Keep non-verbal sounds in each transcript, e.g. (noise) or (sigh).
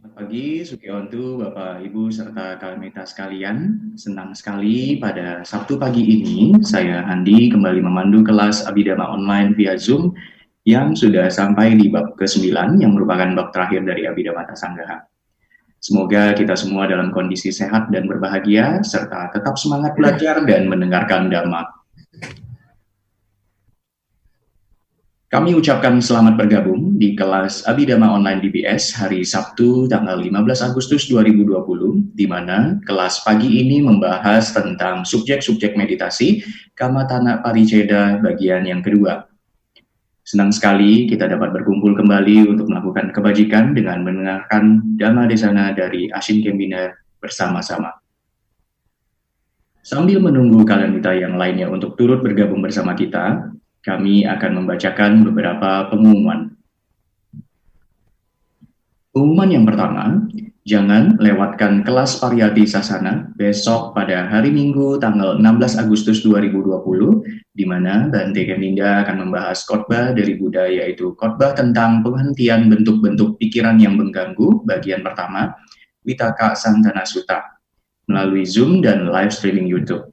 Selamat pagi, Sukiontu, Bapak, Ibu, serta Kalmita sekalian. Senang sekali pada Sabtu pagi ini, saya Andi kembali memandu kelas Abidama Online via Zoom yang sudah sampai di bab ke-9 yang merupakan bab terakhir dari Abhidhamma Tasanggaha. Semoga kita semua dalam kondisi sehat dan berbahagia, serta tetap semangat belajar dan mendengarkan Dhamma. Kami ucapkan selamat bergabung di kelas Abidama Online DBS hari Sabtu tanggal 15 Agustus 2020, di mana kelas pagi ini membahas tentang subjek-subjek meditasi Kamatana Pariceda bagian yang kedua. Senang sekali kita dapat berkumpul kembali untuk melakukan kebajikan dengan mendengarkan Dhamma Desana dari Asin Kembina bersama-sama. Sambil menunggu kalian kita yang lainnya untuk turut bergabung bersama kita, kami akan membacakan beberapa pengumuman. Pengumuman yang pertama, jangan lewatkan kelas Pariyati Sasana besok pada hari Minggu tanggal 16 Agustus 2020, di mana Bante Keminda akan membahas khotbah dari Buddha yaitu khotbah tentang penghentian bentuk-bentuk pikiran yang mengganggu bagian pertama, Vitaka Santana Sutta, melalui Zoom dan live streaming YouTube.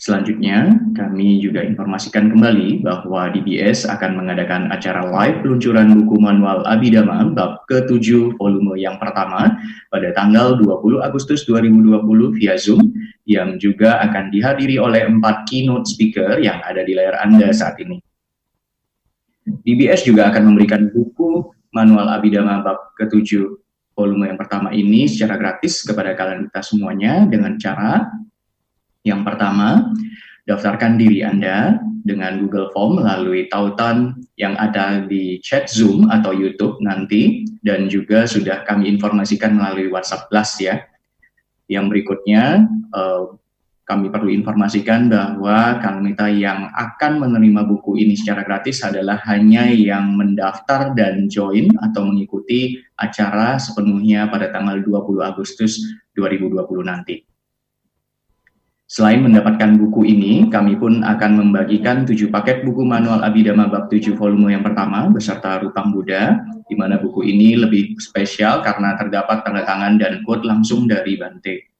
Selanjutnya, kami juga informasikan kembali bahwa DBS akan mengadakan acara live peluncuran buku manual Abhidhamma bab ke-7 volume yang pertama pada tanggal 20 Agustus 2020 via Zoom yang juga akan dihadiri oleh empat keynote speaker yang ada di layar Anda saat ini. DBS juga akan memberikan buku manual Abhidhamma bab ke-7 volume yang pertama ini secara gratis kepada kalian kita semuanya dengan cara yang pertama, daftarkan diri Anda dengan Google Form melalui tautan yang ada di chat Zoom atau YouTube nanti dan juga sudah kami informasikan melalui WhatsApp Plus ya. Yang berikutnya uh, kami perlu informasikan bahwa Kalmita yang akan menerima buku ini secara gratis adalah hanya yang mendaftar dan join atau mengikuti acara sepenuhnya pada tanggal 20 Agustus 2020 nanti. Selain mendapatkan buku ini, kami pun akan membagikan tujuh paket buku manual Abhidhamma bab 7 volume yang pertama beserta Rupang Buddha, di mana buku ini lebih spesial karena terdapat tanda tangan dan quote langsung dari Bante.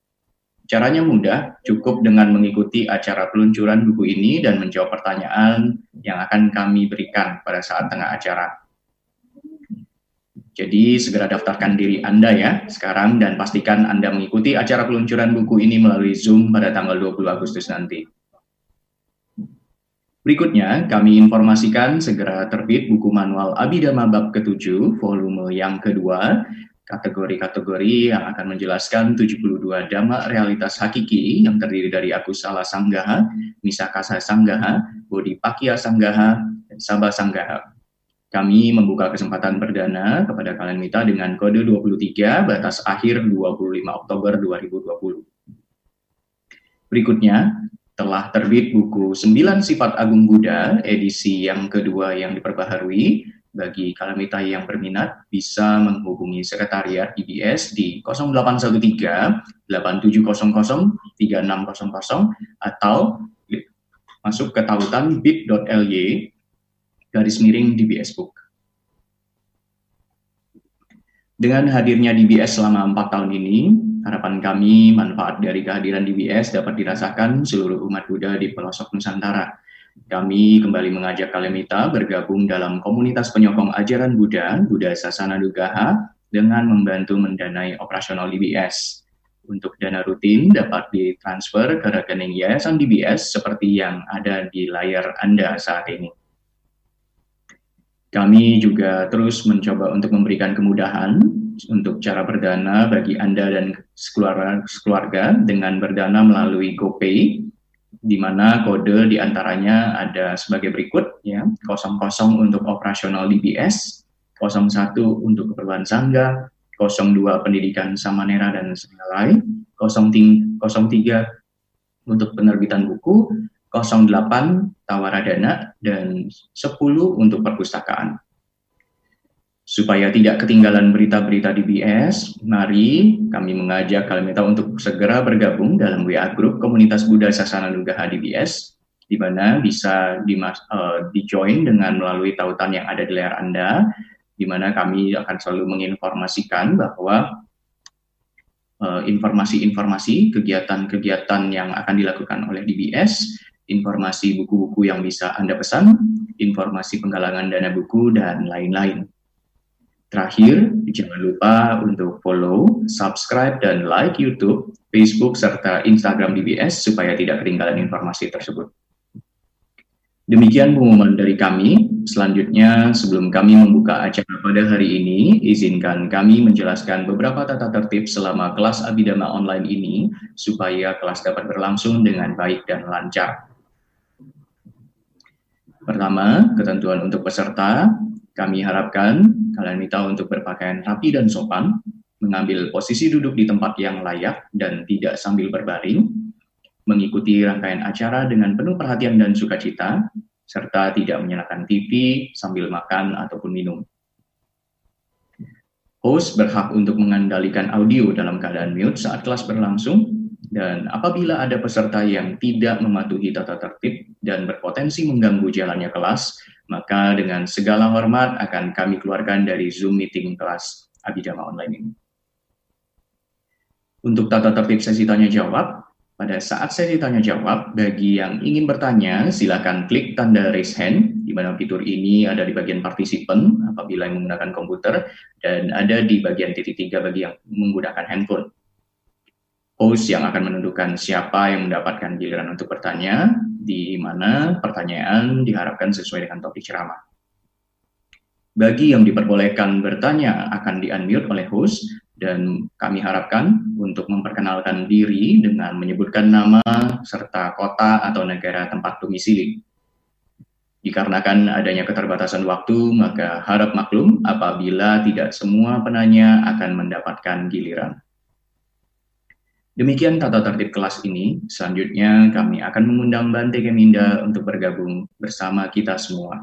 Caranya mudah, cukup dengan mengikuti acara peluncuran buku ini dan menjawab pertanyaan yang akan kami berikan pada saat tengah acara. Jadi segera daftarkan diri Anda ya sekarang dan pastikan Anda mengikuti acara peluncuran buku ini melalui Zoom pada tanggal 20 Agustus nanti. Berikutnya, kami informasikan segera terbit buku manual Abhidhamma Bab ke-7, volume yang kedua, kategori-kategori yang akan menjelaskan 72 Dhamma realitas hakiki yang terdiri dari Akusala Sanggaha, Misakasa Sanggaha, Bodhipakya Sanggaha, dan Sabah Sanggaha. Kami membuka kesempatan perdana kepada kalian mita dengan kode 23 batas akhir 25 Oktober 2020. Berikutnya, telah terbit buku 9 Sifat Agung Buddha edisi yang kedua yang diperbaharui. Bagi kalian mita yang berminat bisa menghubungi sekretariat IBS di 0813 8700 3600 atau masuk ke tautan bit.ly garis miring DBS Book. Dengan hadirnya DBS selama empat tahun ini, harapan kami manfaat dari kehadiran DBS dapat dirasakan seluruh umat Buddha di pelosok Nusantara. Kami kembali mengajak Kalemita bergabung dalam komunitas penyokong ajaran Buddha, Buddha Sasana Dugaha, dengan membantu mendanai operasional DBS. Untuk dana rutin dapat ditransfer ke rekening Yayasan DBS seperti yang ada di layar Anda saat ini. Kami juga terus mencoba untuk memberikan kemudahan untuk cara berdana bagi Anda dan sekeluarga, dengan berdana melalui GoPay, di mana kode di antaranya ada sebagai berikut, ya, 00 untuk operasional DBS, 01 untuk keperluan Sangga, 02 pendidikan Samanera dan Sengalai, 03 untuk penerbitan buku, 08 tawaradana dan 10 untuk perpustakaan. Supaya tidak ketinggalan berita-berita DBS, mari kami mengajak kalian minta untuk segera bergabung dalam WA Group Komunitas Buddha Sasana Nugaha DBS, di mana bisa di, uh, di join dengan melalui tautan yang ada di layar Anda, di mana kami akan selalu menginformasikan bahwa eh, informasi-informasi, kegiatan-kegiatan yang akan dilakukan oleh DBS, informasi buku-buku yang bisa Anda pesan, informasi penggalangan dana buku, dan lain-lain. Terakhir, jangan lupa untuk follow, subscribe, dan like YouTube, Facebook, serta Instagram DBS supaya tidak ketinggalan informasi tersebut. Demikian pengumuman dari kami. Selanjutnya, sebelum kami membuka acara pada hari ini, izinkan kami menjelaskan beberapa tata tertib selama kelas Abidama online ini supaya kelas dapat berlangsung dengan baik dan lancar. Pertama, ketentuan untuk peserta. Kami harapkan kalian minta untuk berpakaian rapi dan sopan, mengambil posisi duduk di tempat yang layak dan tidak sambil berbaring, mengikuti rangkaian acara dengan penuh perhatian dan sukacita, serta tidak menyalakan TV sambil makan ataupun minum. Host berhak untuk mengendalikan audio dalam keadaan mute saat kelas berlangsung dan apabila ada peserta yang tidak mematuhi tata tertib dan berpotensi mengganggu jalannya kelas, maka dengan segala hormat akan kami keluarkan dari Zoom meeting kelas Abidama Online ini. Untuk tata tertib sesi tanya jawab, pada saat sesi tanya jawab, bagi yang ingin bertanya, silakan klik tanda raise hand, di mana fitur ini ada di bagian partisipan apabila yang menggunakan komputer, dan ada di bagian titik tiga bagi yang menggunakan handphone host yang akan menentukan siapa yang mendapatkan giliran untuk bertanya, di mana pertanyaan diharapkan sesuai dengan topik ceramah. Bagi yang diperbolehkan bertanya akan di-unmute oleh host, dan kami harapkan untuk memperkenalkan diri dengan menyebutkan nama serta kota atau negara tempat domisili. Dikarenakan adanya keterbatasan waktu, maka harap maklum apabila tidak semua penanya akan mendapatkan giliran. Demikian tata tertib kelas ini. Selanjutnya kami akan mengundang Bante Keminda untuk bergabung bersama kita semua.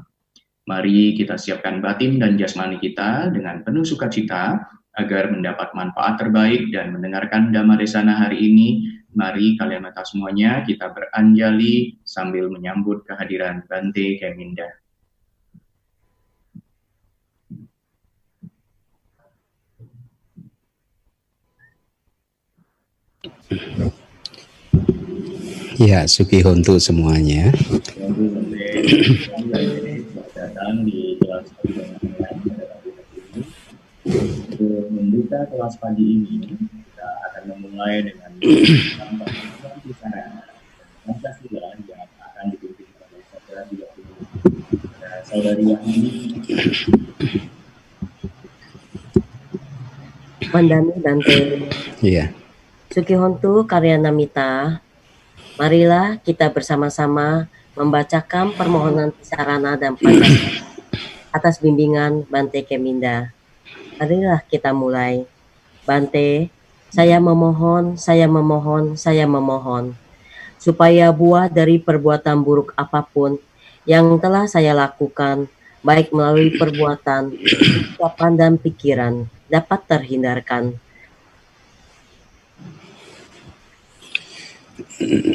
Mari kita siapkan batin dan jasmani kita dengan penuh sukacita agar mendapat manfaat terbaik dan mendengarkan Dhamma Desana hari ini. Mari kalian mata semuanya kita beranjali sambil menyambut kehadiran Bante Keminda. Ya, Suki untuk semuanya. membuka kelas pagi ini, kita akan memulai dengan yang akan dipimpin oleh saudara saudari Wahini. Mandani Dante. Iya. Sukihontu Karya Namita, marilah kita bersama-sama membacakan permohonan sarana dan pancasila atas bimbingan Bante Keminda. Marilah kita mulai. Bante, saya memohon, saya memohon, saya memohon, supaya buah dari perbuatan buruk apa pun yang telah saya lakukan, baik melalui perbuatan, ucapan, dan pikiran, dapat terhindarkan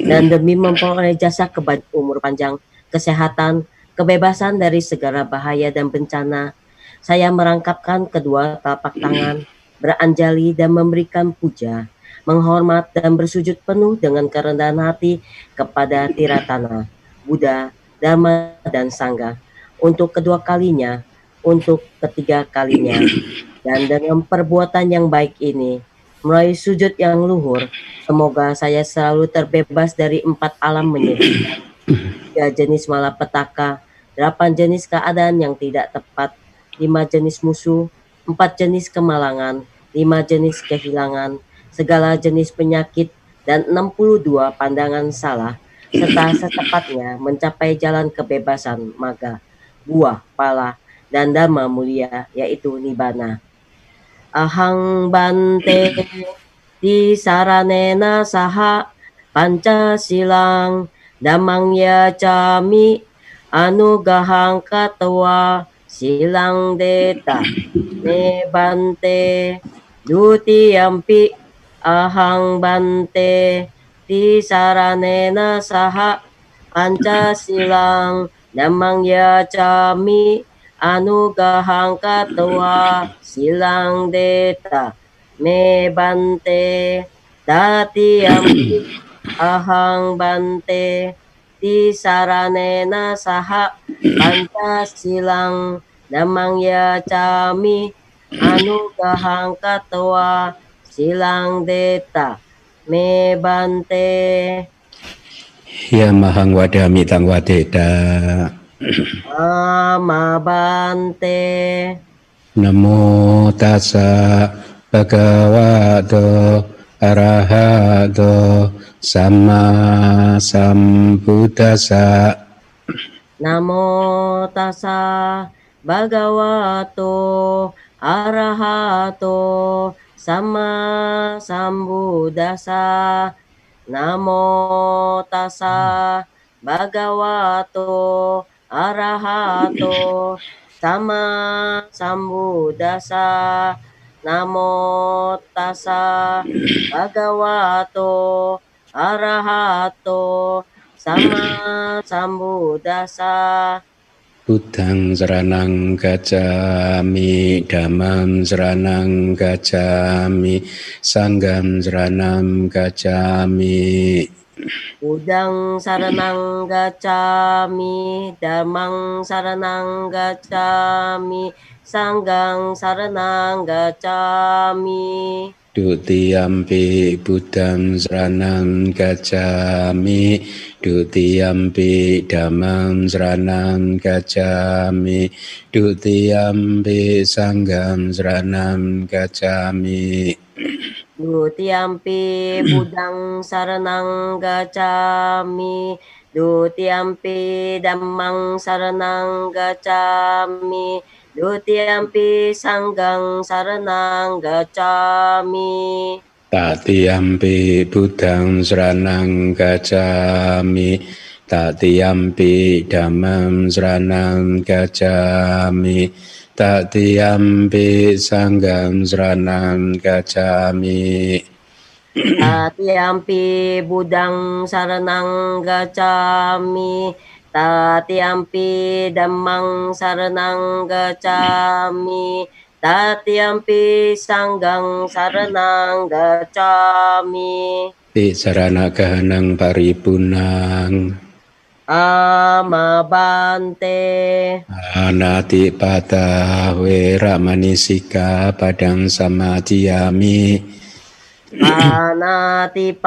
dan demi memperoleh jasa kebaik umur panjang, kesehatan, kebebasan dari segala bahaya dan bencana, saya merangkapkan kedua telapak tangan, beranjali dan memberikan puja, menghormat dan bersujud penuh dengan kerendahan hati kepada Tiratana, Buddha, Dharma, dan Sangha. Untuk kedua kalinya, untuk ketiga kalinya, dan dengan perbuatan yang baik ini, Mulai sujud yang luhur, semoga saya selalu terbebas dari empat alam menyedihkan. Tiga jenis malapetaka, delapan jenis keadaan yang tidak tepat, lima jenis musuh, empat jenis kemalangan, lima jenis kehilangan, segala jenis penyakit, dan 62 pandangan salah, serta secepatnya mencapai jalan kebebasan maga, buah, pala, dan dharma mulia, yaitu nibana ahang bante di saranena saha pancasilang damang ya cami anugahang katwa silang deta ne bante duti ampi ahang bante di saranena saha pancasilang damang ya cami Anugahang katwa silang deta me bante dati ampi ahang bante di saranena saha banta silang namang ya cami anugahang katwa silang deta me bante Ya mahang wadami tang wadeda Amabante. Namo tassa bhagavato arahato sama sambuddhasa Namo tassa bhagavato arahato sama sambuddhasa Namo tassa bhagavato arahato sama sambuddhasa namo tassa bhagavato arahato sama sambuddhasa Buddhang saranang gacami, dhammam saranang gacami, sanggam saranang gacami. Udang saranang gacami, damang saranang gacami, sanggang saranang gacami. Dutiyampi Buddham Saranam Gacami Dutiyampi Dhammam Saranam Gacami Dutiyampi Sanggam Saranam Gacami Dutiampi budang (clears throat) saranang gacami. Dutiampi damang saranang gacami. Dutiampi sanggang saranang gacami. Tatiyampi Buddham Saranam Gacami. Tatiyampi Dhammam Saranam Gacami Tatiyampi Sanggam Saranam Gacami. Tatiampi budang saranang gacami. Tatiampi damang saranang gacami. Tatiampi sanggang saranang gacami. Di sarana kahanang paripurang Amabante. Anati pata wera manisika padang samadhiyami Anatipata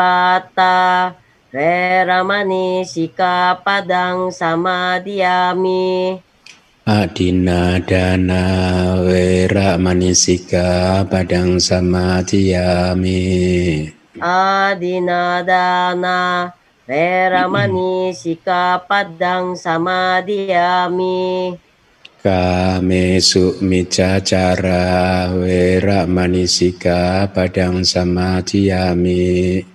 Veramani Sika Padang Samadhyami. Adina dana wera manisika padang samadhiyami Adinadana Veramani Sika Padang Samadhyami Kame micacara wera manisika padang samadhiyami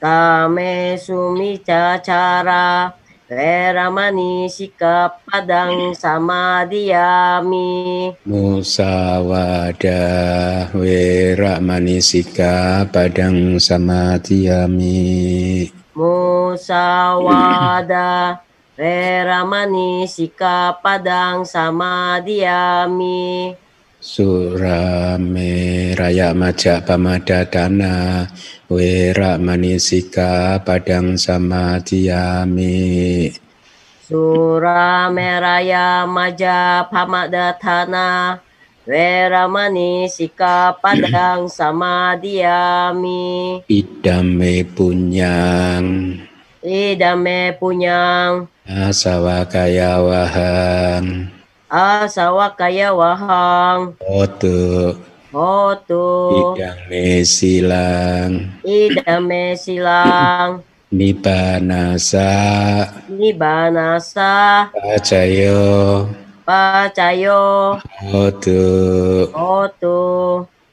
Kame Sumica Cara Veramani Sika Padang Samadhyami Musawada wera manisika padang samadhiyami Musawada Veramani Sika Padang Samadhyami. Surame raya maja pamadatana wera manisika padang samadhiyami Surameraya Maja Pamadatana Veramani Sika Padang (clears throat) Samadhyami idame punyang. Idame Punyang. Asawa kaya wahang. Asawa Kaya Wahang. Otu. Hotu idame silang. Idame Silang. (clears throat) Nibanasa. Nibanasa. Pacayo Pacayo otu Hotu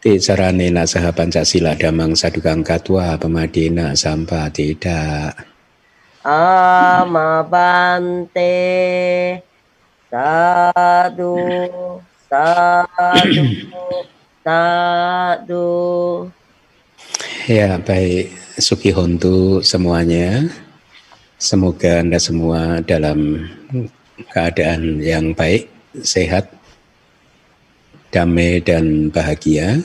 Ti saranena saha Pancasila damang sadukang katwa pemadina sampa tidak. Amabante Sadu Sadu (clears throat) Sadu. Ya baik. Suki Hontu semuanya. Semoga Anda semua dalam keadaan yang baik sehat, damai dan bahagia.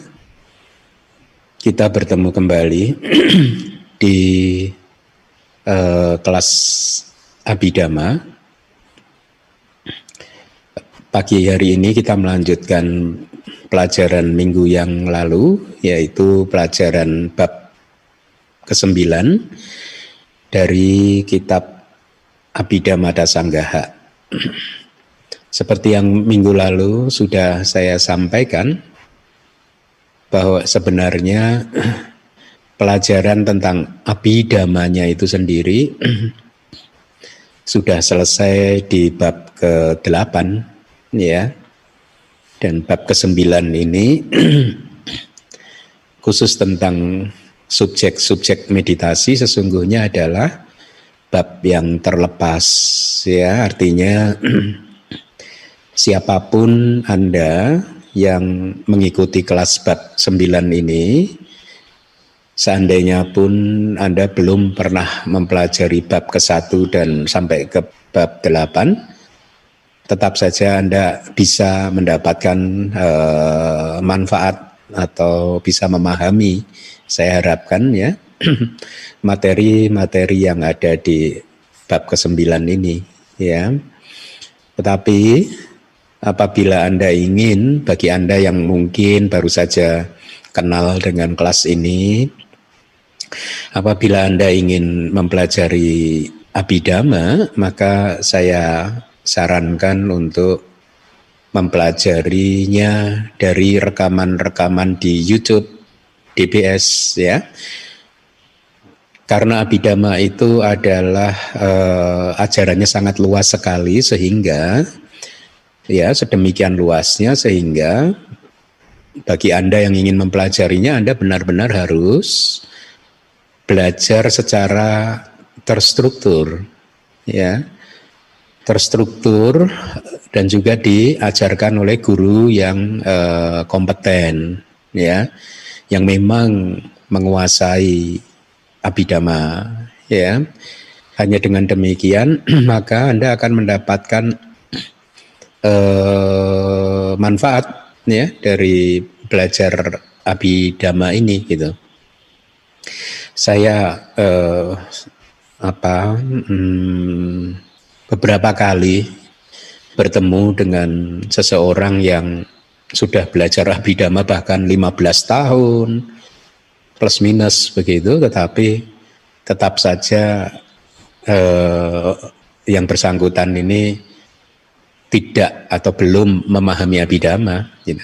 Kita bertemu kembali (clears throat) di uh, kelas Abidama. Pagi hari ini kita melanjutkan pelajaran minggu yang lalu, yaitu pelajaran bab ke-9 dari kitab Abhidhamma Dasanggaha. Seperti yang minggu lalu sudah saya sampaikan bahwa sebenarnya pelajaran tentang abidamanya itu sendiri sudah selesai di bab ke-8 ya. Dan bab ke-9 ini khusus tentang subjek-subjek meditasi sesungguhnya adalah bab yang terlepas ya. Artinya (clears throat) siapa pun Anda yang mengikuti kelas bab 9 ini seandainya pun Anda belum pernah mempelajari bab ke-1 dan sampai ke bab 8 tetap saja Anda bisa mendapatkan uh, manfaat atau bisa memahami saya harapkan ya (clears throat) materi-materi yang ada di bab ke-9 ini ya. Tetapi apabila Anda ingin bagi Anda yang mungkin baru saja kenal dengan kelas ini apabila Anda ingin mempelajari abidama maka saya sarankan untuk mempelajarinya dari rekaman-rekaman di YouTube DBS ya. Karena abidama itu adalah uh, ajarannya sangat luas sekali sehingga ya sedemikian luasnya sehingga bagi Anda yang ingin mempelajarinya Anda benar-benar harus belajar secara terstruktur ya. Terstruktur dan juga diajarkan oleh guru yang uh, kompeten ya yang memang menguasai abidama ya. Hanya dengan demikian (clears throat) maka Anda akan mendapatkan uh, (clears throat) manfaat ya dari belajar abidama ini gitu. Saya uh, apa hmm, beberapa kali bertemu dengan seseorang yang sudah belajar abidama bahkan 15 tahun plus minus begitu tetapi tetap saja eh, yang bersangkutan ini tidak atau belum memahami abidama gitu.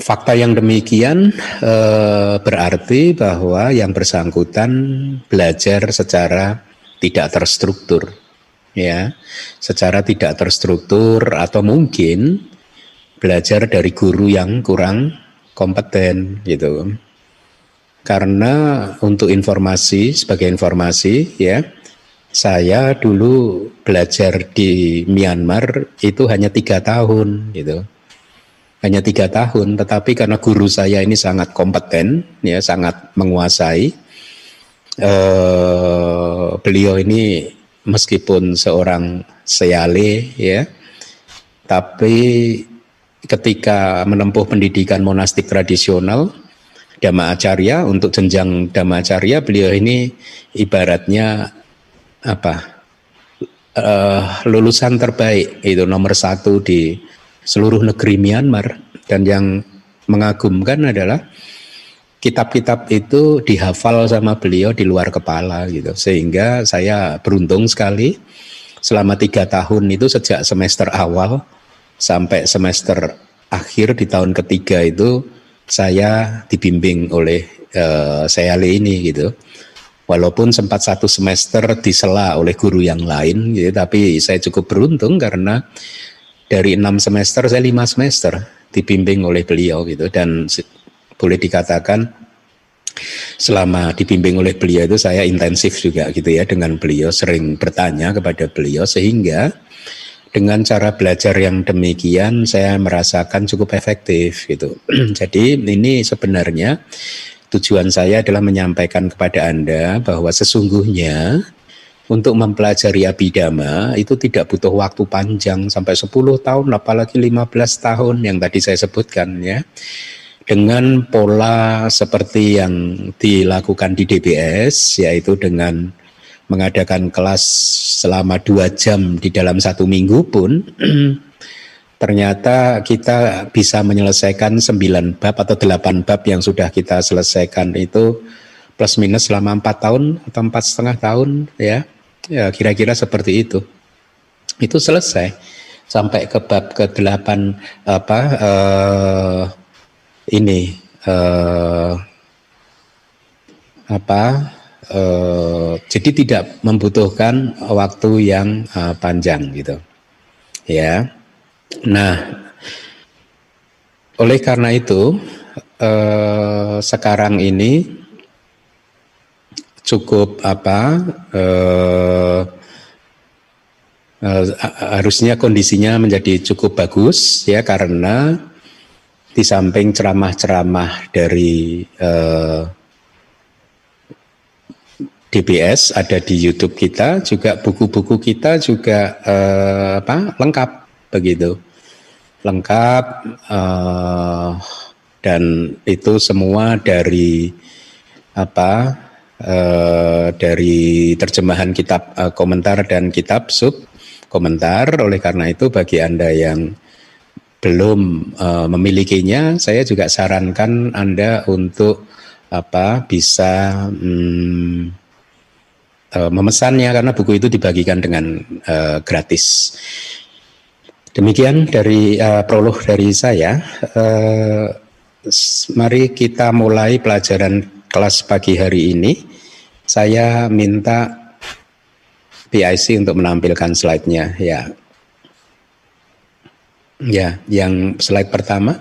Fakta yang demikian e, berarti bahwa yang bersangkutan belajar secara tidak terstruktur ya secara tidak terstruktur atau mungkin belajar dari guru yang kurang kompeten gitu. Karena untuk informasi sebagai informasi ya saya dulu belajar di Myanmar itu hanya tiga tahun gitu. Hanya tiga tahun tetapi karena guru saya ini sangat kompeten ya sangat menguasai eh, beliau ini meskipun seorang seyale ya tapi ketika menempuh pendidikan monastik tradisional Dhamma Acarya untuk jenjang Dhamma Acarya beliau ini ibaratnya apa? Uh, lulusan terbaik itu nomor satu di seluruh negeri Myanmar. Dan yang mengagumkan adalah kitab-kitab itu dihafal sama beliau di luar kepala gitu. Sehingga saya beruntung sekali selama tiga tahun itu sejak semester awal sampai semester akhir di tahun ketiga itu saya dibimbing oleh uh, saya ini gitu. Walaupun sempat satu semester disela oleh guru yang lain gitu tapi saya cukup beruntung karena dari enam semester saya lima semester dibimbing oleh beliau gitu. Dan boleh dikatakan selama dibimbing oleh beliau itu saya intensif juga gitu ya dengan beliau sering bertanya kepada beliau sehingga dengan cara belajar yang demikian saya merasakan cukup efektif gitu. (clears throat) Jadi ini sebenarnya tujuan saya adalah menyampaikan kepada Anda bahwa sesungguhnya untuk mempelajari abidama itu tidak butuh waktu panjang sampai 10 tahun apalagi 15 tahun yang tadi saya sebutkan ya dengan pola seperti yang dilakukan di DBS yaitu dengan mengadakan kelas selama dua jam di dalam satu minggu pun (clears throat) ternyata kita bisa menyelesaikan sembilan bab atau delapan bab yang sudah kita selesaikan itu plus minus selama empat tahun atau empat setengah tahun ya. Ya kira-kira seperti itu. Itu selesai sampai ke bab ke delapan apa uh, ini uh, apa uh, jadi tidak membutuhkan waktu yang uh, panjang gitu. Ya. Nah oleh karena itu uh, sekarang ini cukup apa uh, uh, harusnya kondisinya menjadi cukup bagus ya karena di samping ceramah-ceramah dari uh, eh, DBS ada di YouTube kita, juga buku-buku kita juga uh, apa lengkap begitu, lengkap uh, dan itu semua dari apa uh, dari terjemahan kitab uh, komentar dan kitab sub komentar. Oleh karena itu bagi anda yang belum uh, memilikinya, saya juga sarankan Anda untuk apa bisa um, uh, memesannya karena buku itu dibagikan dengan uh, gratis. Demikian dari uh, prolog dari saya. Uh, mari kita mulai pelajaran kelas pagi hari ini. Saya minta PIC untuk menampilkan slide-nya ya. Ya, yang slide pertama.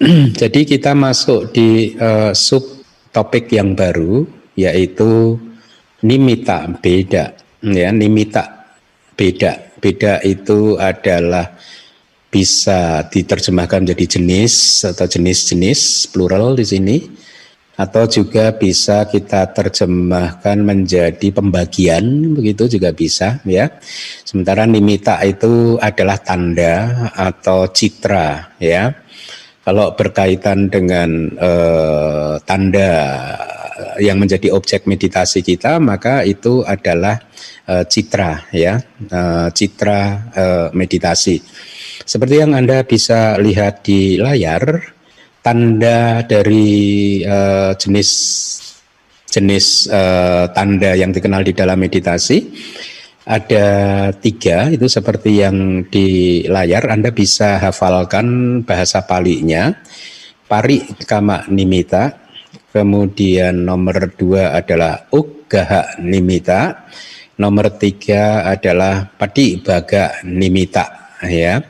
(clears throat) Jadi kita masuk di uh, sub topik yang baru yaitu nimita beda ya nimita beda beda itu adalah bisa diterjemahkan menjadi jenis atau jenis-jenis plural di sini atau juga bisa kita terjemahkan menjadi pembagian begitu juga bisa ya. Sementara nimita itu adalah tanda atau citra ya. Kalau berkaitan dengan eh, tanda yang menjadi objek meditasi kita maka itu adalah eh, citra ya, eh, citra eh, meditasi. Seperti yang Anda bisa lihat di layar tanda dari uh, jenis jenis uh, tanda yang dikenal di dalam meditasi ada tiga. Itu seperti yang di layar. Anda bisa hafalkan bahasa palinya pari kama nimita kemudian nomor dua adalah ugaha nimita. Nomor tiga adalah padi baga nimita ya.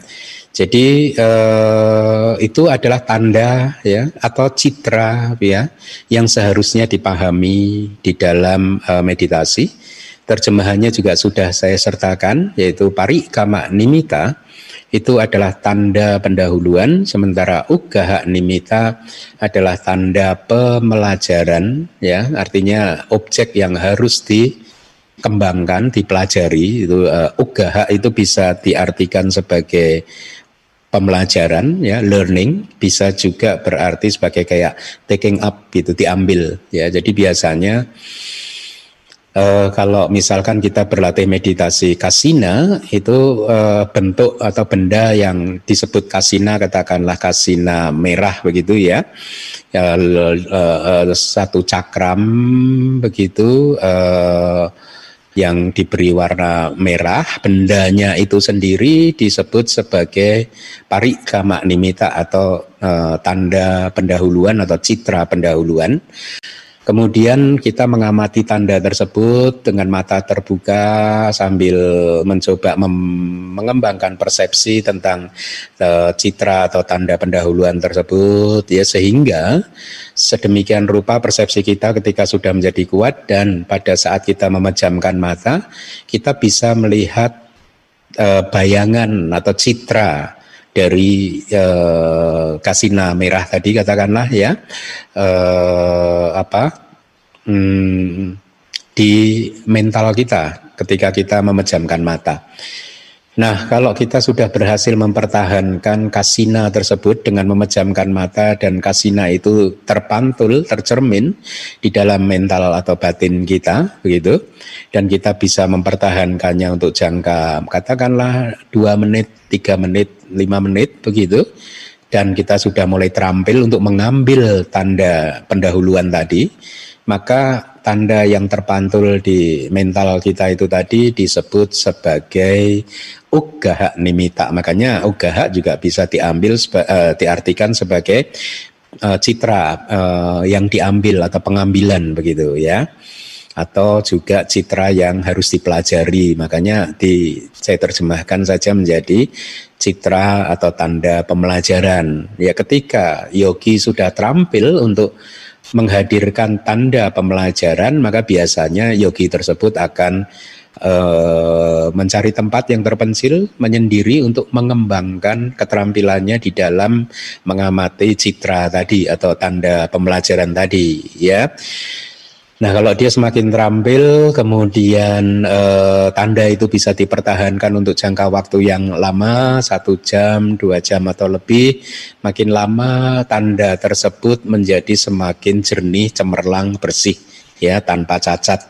Jadi eh, itu adalah tanda ya atau citra ya yang seharusnya dipahami di dalam eh, meditasi. Terjemahannya juga sudah saya sertakan yaitu pari kama nimita itu adalah tanda pendahuluan sementara ugaha nimita adalah tanda pemelajaran ya. Artinya objek yang harus dikembangkan dipelajari itu uh, ugaha itu bisa diartikan sebagai pembelajaran ya learning bisa juga berarti sebagai kayak taking up gitu diambil ya. Jadi biasanya uh, kalau misalkan kita berlatih meditasi kasina itu uh, bentuk atau benda yang disebut kasina katakanlah kasina merah begitu ya, uh, uh, satu cakram begitu uh, yang diberi warna merah, bendanya itu sendiri disebut sebagai parikama nimita atau uh, tanda pendahuluan atau citra pendahuluan. Kemudian kita mengamati tanda tersebut dengan mata terbuka sambil mencoba mengembangkan persepsi tentang uh, citra atau tanda pendahuluan tersebut ya sehingga sedemikian rupa persepsi kita ketika sudah menjadi kuat dan pada saat kita memejamkan mata kita bisa melihat uh, bayangan atau citra dari uh, kasina merah tadi katakanlah ya uh, apa hmm, di mental kita ketika kita memejamkan mata. Nah, kalau kita sudah berhasil mempertahankan kasina tersebut dengan memejamkan mata dan kasina itu terpantul, tercermin di dalam mental atau batin kita, begitu, dan kita bisa mempertahankannya untuk jangka katakanlah dua menit, tiga menit, lima menit, begitu, dan kita sudah mulai terampil untuk mengambil tanda pendahuluan tadi, maka tanda yang terpantul di mental kita itu tadi disebut sebagai ugaha nimita. Makanya ugaha juga bisa diambil uh, diartikan sebagai uh, citra uh, yang diambil atau pengambilan begitu ya. Atau juga citra yang harus dipelajari. Makanya di saya terjemahkan saja menjadi citra atau tanda pembelajaran. Ya ketika yogi sudah terampil untuk menghadirkan tanda pembelajaran, maka biasanya yogi tersebut akan uh, mencari tempat yang terpencil, menyendiri untuk mengembangkan keterampilannya di dalam mengamati citra tadi atau tanda pembelajaran tadi, ya. Nah, kalau dia semakin terampil, kemudian eh, tanda itu bisa dipertahankan untuk jangka waktu yang lama, satu jam, dua jam atau lebih. Makin lama tanda tersebut menjadi semakin jernih, cemerlang, bersih, ya tanpa cacat.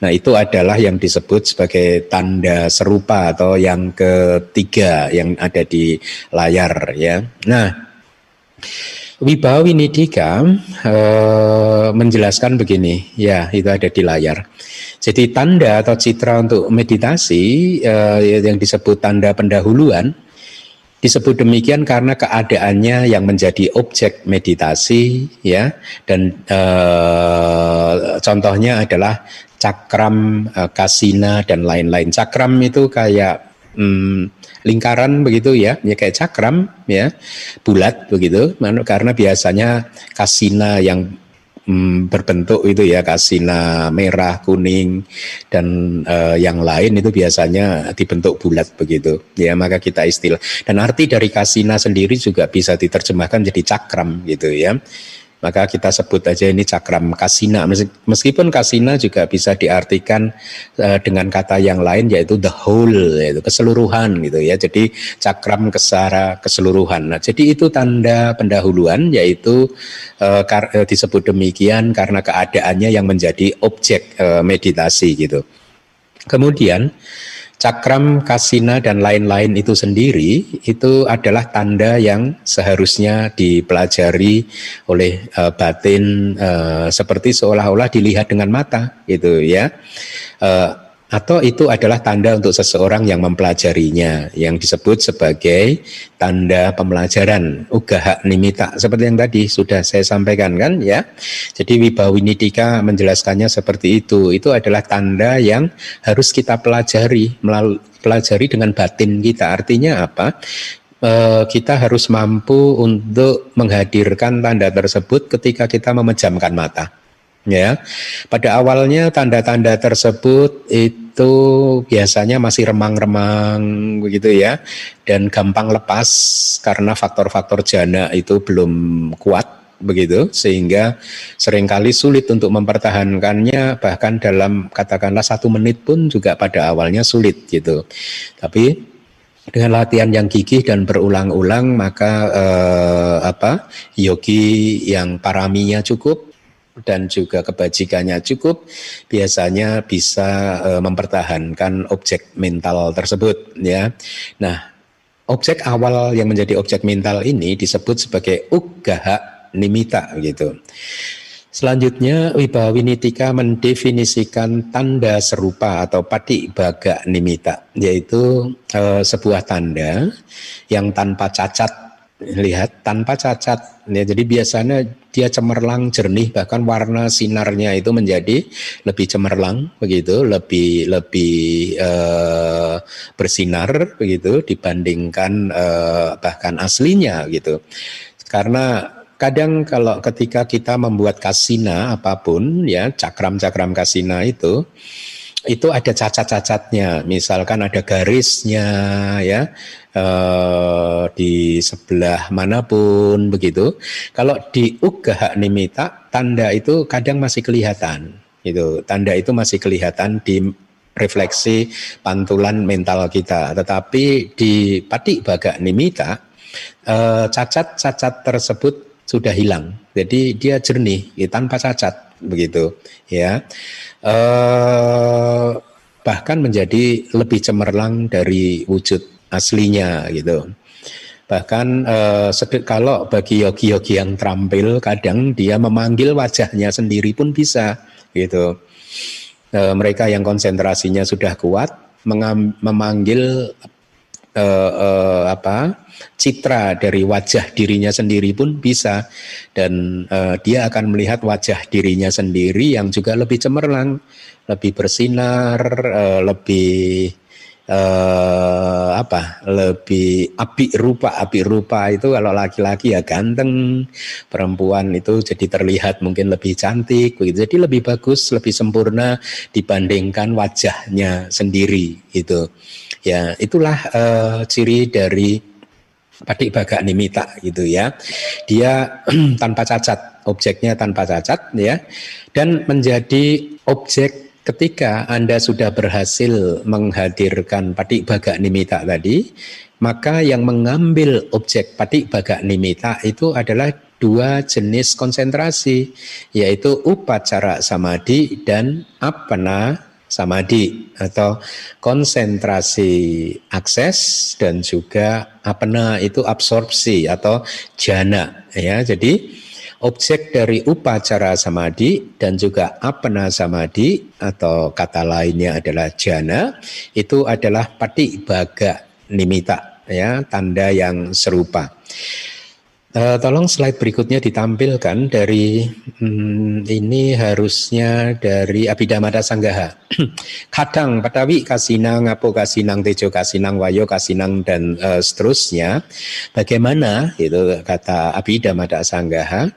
Nah, itu adalah yang disebut sebagai tanda serupa atau yang ketiga yang ada di layar, ya. Nah. Wibawa Winidika uh, menjelaskan begini, ya itu ada di layar. Jadi tanda atau citra untuk meditasi uh, yang disebut tanda pendahuluan disebut demikian karena keadaannya yang menjadi objek meditasi, ya dan uh, contohnya adalah cakram, uh, kasina dan lain-lain. Cakram itu kayak hmm, lingkaran begitu ya, ya kayak cakram ya, bulat begitu. Karena biasanya kasina yang hmm, berbentuk itu ya kasina merah, kuning dan uh, yang lain itu biasanya dibentuk bulat begitu. Ya, maka kita istilah. Dan arti dari kasina sendiri juga bisa diterjemahkan jadi cakram gitu ya maka kita sebut aja ini cakram kasina. Meskipun kasina juga bisa diartikan uh, dengan kata yang lain yaitu the whole, yaitu keseluruhan gitu ya. Jadi cakram kesara keseluruhan. Nah, jadi itu tanda pendahuluan yaitu uh, disebut demikian karena keadaannya yang menjadi objek meditasi gitu. Kemudian Cakram, kasina, dan lain-lain itu sendiri itu adalah tanda yang seharusnya dipelajari oleh uh, batin uh, seperti seolah-olah dilihat dengan mata gitu ya. Uh, atau itu adalah tanda untuk seseorang yang mempelajarinya yang disebut sebagai tanda pembelajaran. Ugaha nimita seperti yang tadi sudah saya sampaikan kan ya? Jadi Wibawinidika menjelaskannya seperti itu. Itu adalah tanda yang harus kita pelajari melalui pelajari dengan batin kita. Artinya apa? E, kita harus mampu untuk menghadirkan tanda tersebut ketika kita memejamkan mata ya. Pada awalnya tanda-tanda tersebut itu biasanya masih remang-remang begitu ya. Dan gampang lepas karena faktor-faktor jana itu belum kuat begitu. Sehingga sering kali sulit untuk mempertahankannya. Bahkan dalam katakanlah satu menit pun juga pada awalnya sulit gitu. Tapi dengan latihan yang gigih dan berulang-ulang maka eh, apa yogi yang paraminya cukup dan juga kebajikannya cukup, biasanya bisa e, mempertahankan objek mental tersebut ya. Nah, objek awal yang menjadi objek mental ini disebut sebagai ugaha nimita gitu. Selanjutnya Wibawinitika mendefinisikan tanda serupa atau pati baga nimita yaitu e, sebuah tanda yang tanpa cacat lihat tanpa cacat. Ya jadi biasanya dia cemerlang jernih bahkan warna sinarnya itu menjadi lebih cemerlang begitu. Lebih lebih uh, bersinar begitu dibandingkan uh, bahkan aslinya gitu. Karena kadang kalau ketika kita membuat kasina apa pun ya cakram-cakram kasina itu itu ada cacat-cacatnya, misalkan ada garisnya ya eh, di sebelah mana pun begitu. Kalau di ugaha nimita tanda itu kadang masih kelihatan Itu tanda itu masih kelihatan di refleksi pantulan mental kita. Tetapi di patik baga nimita eh, cacat-cacat tersebut sudah hilang. Jadi dia jernih tanpa cacat begitu ya. Eh, bahkan menjadi lebih cemerlang dari wujud aslinya gitu. Bahkan eh, kalau bagi yogi-yogi yang terampil kadang dia memanggil wajahnya sendiri pun bisa gitu. Eh, mereka yang konsentrasinya sudah kuat memanggil eh, eh, apa citra dari wajah dirinya sendiri pun bisa. Dan eh, dia akan melihat wajah dirinya sendiri yang juga lebih cemerlang, lebih bersinar, eh, lebih uh, apa lebih api rupa api rupa itu kalau laki-laki ya ganteng perempuan itu jadi terlihat mungkin lebih cantik begitu. Jadi lebih bagus lebih sempurna dibandingkan wajahnya sendiri itu ya itulah uh, ciri dari Padik Baga Nimita gitu ya. Dia (clears throat) tanpa cacat, objeknya tanpa cacat ya dan menjadi objek ketika Anda sudah berhasil menghadirkan patik baga nimita tadi, maka yang mengambil objek patik baga nimita itu adalah dua jenis konsentrasi, yaitu upacara samadhi dan apana samadhi atau konsentrasi akses dan juga apana itu absorpsi atau jana ya. Jadi objek dari upacara samadhi dan juga apana samadhi atau kata lainnya adalah jana itu adalah pati baga nimita ya tanda yang serupa. Uh, tolong slide berikutnya ditampilkan dari hmm, ini harusnya dari Abhidhamma Sanggaha. (clears throat) Kadang patawi kasinang, ngapo kasinang, tejo kasinang, wayo kasinang dan uh, seterusnya. Bagaimana itu kata Abhidhamma Sanggaha?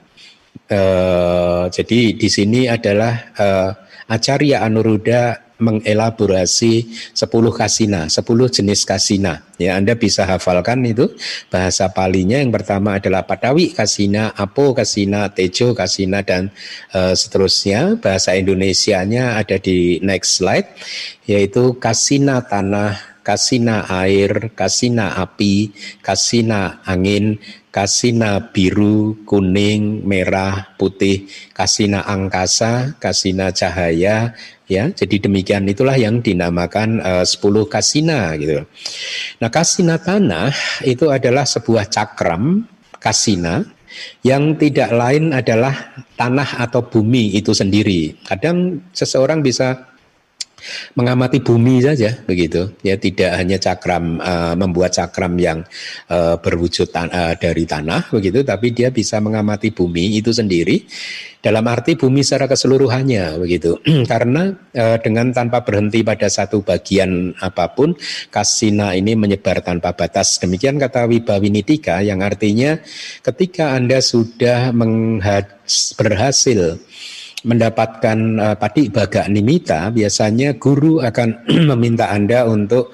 Uh, jadi di sini adalah uh, Acarya Anuruddha mengelaborasi 10 kasina, 10 jenis kasina. Ya, Anda bisa hafalkan itu bahasa palinya yang pertama adalah Patawi kasina, Apo kasina, Tejo kasina dan uh, seterusnya. Bahasa Indonesianya ada di next slide yaitu kasina tanah, kasina air, kasina api, kasina angin, kasina biru, kuning, merah, putih, kasina angkasa, kasina cahaya, ya. Jadi demikian itulah yang dinamakan uh, 10 kasina gitu. Nah, kasina tanah itu adalah sebuah cakram kasina yang tidak lain adalah tanah atau bumi itu sendiri. Kadang seseorang bisa mengamati bumi saja begitu. Ya tidak hanya cakram uh, membuat cakram yang uh, berwujud tan uh, dari tanah begitu tapi dia bisa mengamati bumi itu sendiri. Dalam arti bumi secara keseluruhannya begitu. (clears throat) Karena uh, dengan tanpa berhenti pada satu bagian apa pun kasina ini menyebar tanpa batas. Demikian kata Wibawinitika yang artinya ketika Anda sudah berhasil mendapatkan uh, padi baga nimita, biasanya guru akan (clears throat) meminta Anda untuk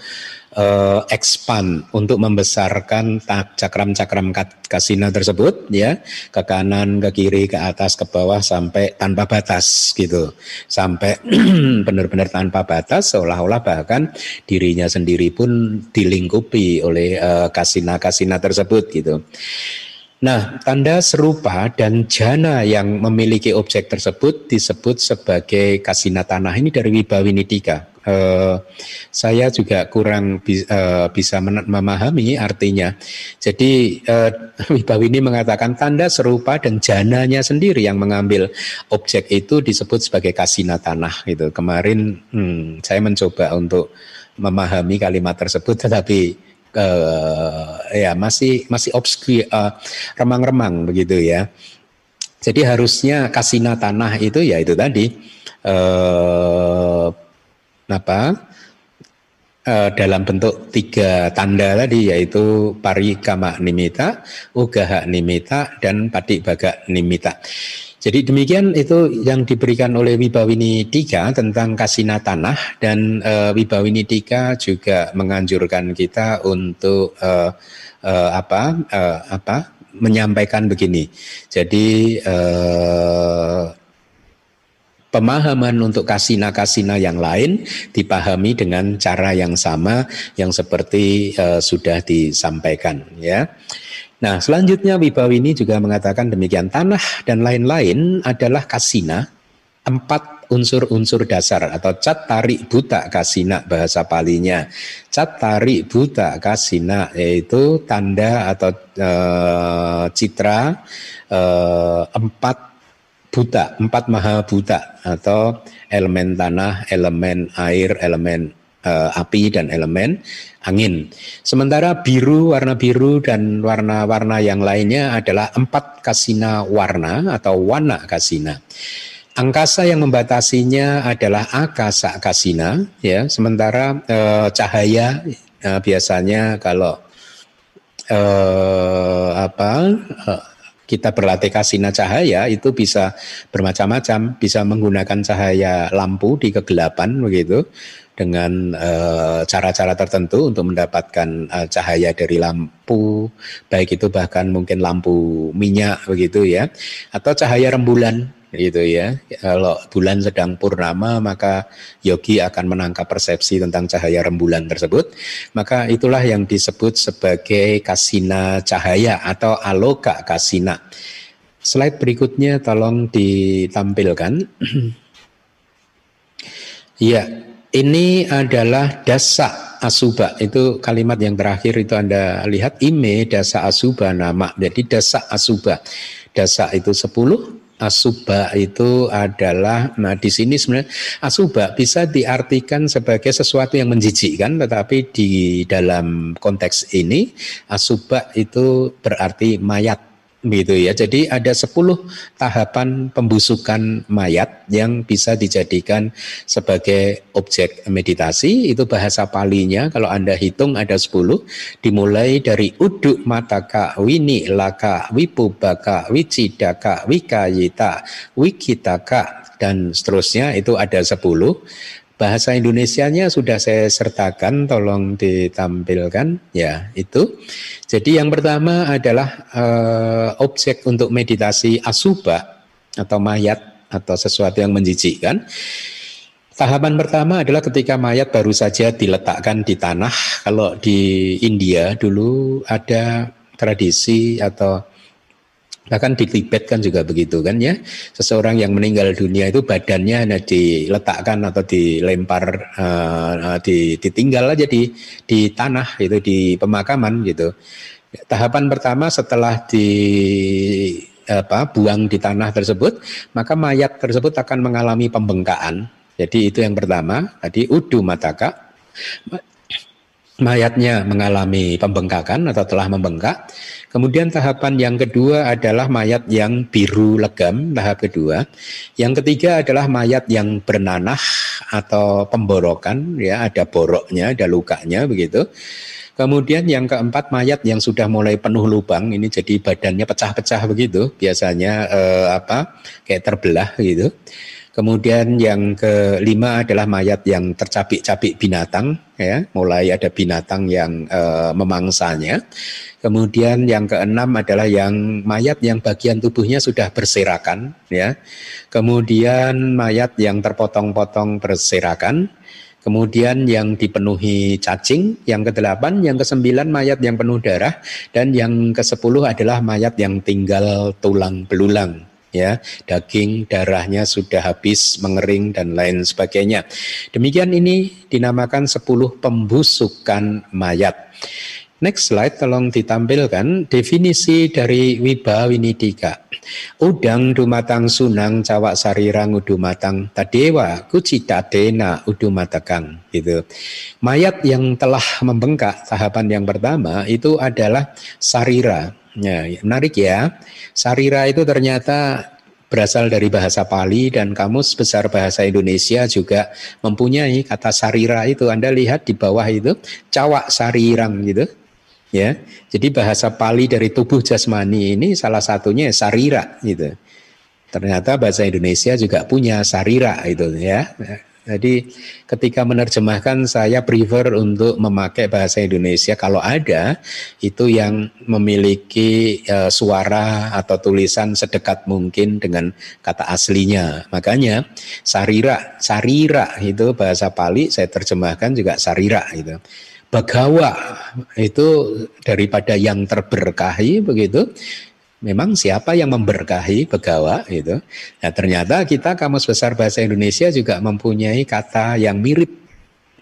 uh, expand, untuk membesarkan cakram-cakram kasina tersebut ya, ke kanan, ke kiri, ke atas, ke bawah sampai tanpa batas gitu. Sampai (clears throat) benar-benar tanpa batas seolah-olah bahkan dirinya sendiri pun dilingkupi oleh uh, kasina-kasina tersebut gitu. Nah, tanda serupa dan jana yang memiliki objek tersebut disebut sebagai kasina tanah ini dari Wibawinidika. Uh, saya juga kurang bi uh, bisa memahami artinya. Jadi (laughs) uh, Wibawini mengatakan tanda serupa dan jananya sendiri yang mengambil objek itu disebut sebagai kasina tanah. Gitu. Kemarin hmm, saya mencoba untuk memahami kalimat tersebut, (laughs) tetapi uh, ya masih masih obscure uh, remang-remang begitu ya. Jadi harusnya kasina tanah itu ya itu tadi uh, apa dalam bentuk tiga tanda tadi yaitu parikama nimita, ugaha nimita dan padik baga nimita. Jadi demikian itu yang diberikan oleh Wibawini Tiga tentang kasina tanah dan uh, Wibawini Tiga juga menganjurkan kita untuk uh, uh, apa uh, apa menyampaikan begini. Jadi uh, pemahaman untuk kasina-kasina yang lain dipahami dengan cara yang sama yang seperti uh, sudah disampaikan ya. Nah, selanjutnya Wibawini juga mengatakan demikian tanah dan lain-lain adalah kasina empat unsur-unsur dasar atau cat tarik buta kasina bahasa palinya. Cat tarik buta kasina yaitu tanda atau e, citra e, empat buta, empat maha buta atau elemen tanah, elemen air, elemen e, api dan elemen angin. Sementara biru, warna biru dan warna-warna yang lainnya adalah empat kasina warna atau warna kasina. Angkasa yang membatasinya adalah akasa kasina, ya. Sementara eh, cahaya eh, biasanya kalau apa kita berlatih kasina cahaya itu bisa bermacam-macam, bisa menggunakan cahaya lampu di kegelapan begitu dengan eh, cara-cara uh, tertentu untuk mendapatkan uh, cahaya dari lampu, baik itu bahkan mungkin lampu minyak begitu ya, atau cahaya rembulan gitu ya. Kalau bulan sedang purnama maka yogi akan menangkap persepsi tentang cahaya rembulan tersebut. Maka itulah yang disebut sebagai kasina cahaya atau aloka kasina. Slide berikutnya tolong ditampilkan. (clears throat) ya, ini adalah dasa asuba. Itu kalimat yang terakhir itu Anda lihat ime dasa asuba nama. Jadi dasa asuba. Dasa itu 10, Asuba itu adalah nah di sini sebenarnya asuba bisa diartikan sebagai sesuatu yang menjijikkan tetapi di dalam konteks ini asuba itu berarti mayat gitu ya. Jadi ada 10 tahapan pembusukan mayat yang bisa dijadikan sebagai objek meditasi. Itu bahasa palinya kalau Anda hitung ada 10 dimulai dari uduk mataka wini laka wipubaka wicidaka wikayita wikitaka dan seterusnya itu ada 10 Bahasa Indonesianya sudah saya sertakan, tolong ditampilkan. Ya, itu. Jadi yang pertama adalah uh, objek untuk meditasi asuba atau mayat atau sesuatu yang menjijikkan. Tahapan pertama adalah ketika mayat baru saja diletakkan di tanah. Kalau di India dulu ada tradisi atau Bahkan di Tibet kan juga begitu kan ya. Seseorang yang meninggal dunia itu badannya hanya diletakkan atau dilempar uh, di, ditinggal aja di di tanah itu di pemakaman gitu. Tahapan pertama setelah di apa buang di tanah tersebut, maka mayat tersebut akan mengalami pembengkakan. Jadi itu yang pertama, tadi udu mataka mayatnya mengalami pembengkakan atau telah membengkak. Kemudian tahapan yang kedua adalah mayat yang biru legam, tahap kedua. Yang ketiga adalah mayat yang bernanah atau pemborokan, ya ada boroknya, ada lukanya begitu. Kemudian yang keempat mayat yang sudah mulai penuh lubang, ini jadi badannya pecah-pecah begitu, biasanya eh, apa kayak terbelah gitu. Kemudian yang kelima adalah mayat yang tercapik-capik binatang, ya, mulai ada binatang yang e, memangsanya. Kemudian yang keenam adalah yang mayat yang bagian tubuhnya sudah berserakan, ya. Kemudian mayat yang terpotong-potong berserakan. Kemudian yang dipenuhi cacing, yang kedelapan, yang kesembilan mayat yang penuh darah, dan yang kesepuluh adalah mayat yang tinggal tulang belulang ya daging darahnya sudah habis mengering dan lain sebagainya demikian ini dinamakan 10 pembusukan mayat Next slide tolong ditampilkan definisi dari Wibawinidika. Udang dumatang sunang cawak sarirang udumatang tadewa kucitadena udumatakang gitu. Mayat yang telah membengkak tahapan yang pertama itu adalah sarira Ya, menarik ya. Sarira itu ternyata berasal dari bahasa Pali dan kamus besar bahasa Indonesia juga mempunyai kata sarira itu. Anda lihat di bawah itu cawak sarirang gitu. Ya. Jadi bahasa Pali dari tubuh jasmani ini salah satunya sarira gitu. Ternyata bahasa Indonesia juga punya sarira itu ya. Jadi ketika menerjemahkan saya prefer untuk memakai bahasa Indonesia kalau ada itu yang memiliki uh, suara atau tulisan sedekat mungkin dengan kata aslinya. Makanya sarira, sarira itu bahasa Pali saya terjemahkan juga sarira itu. Bagawa itu daripada yang terberkahi begitu memang siapa yang memberkahi begawa itu. Nah, ternyata kita Kamus Besar Bahasa Indonesia juga mempunyai kata yang mirip,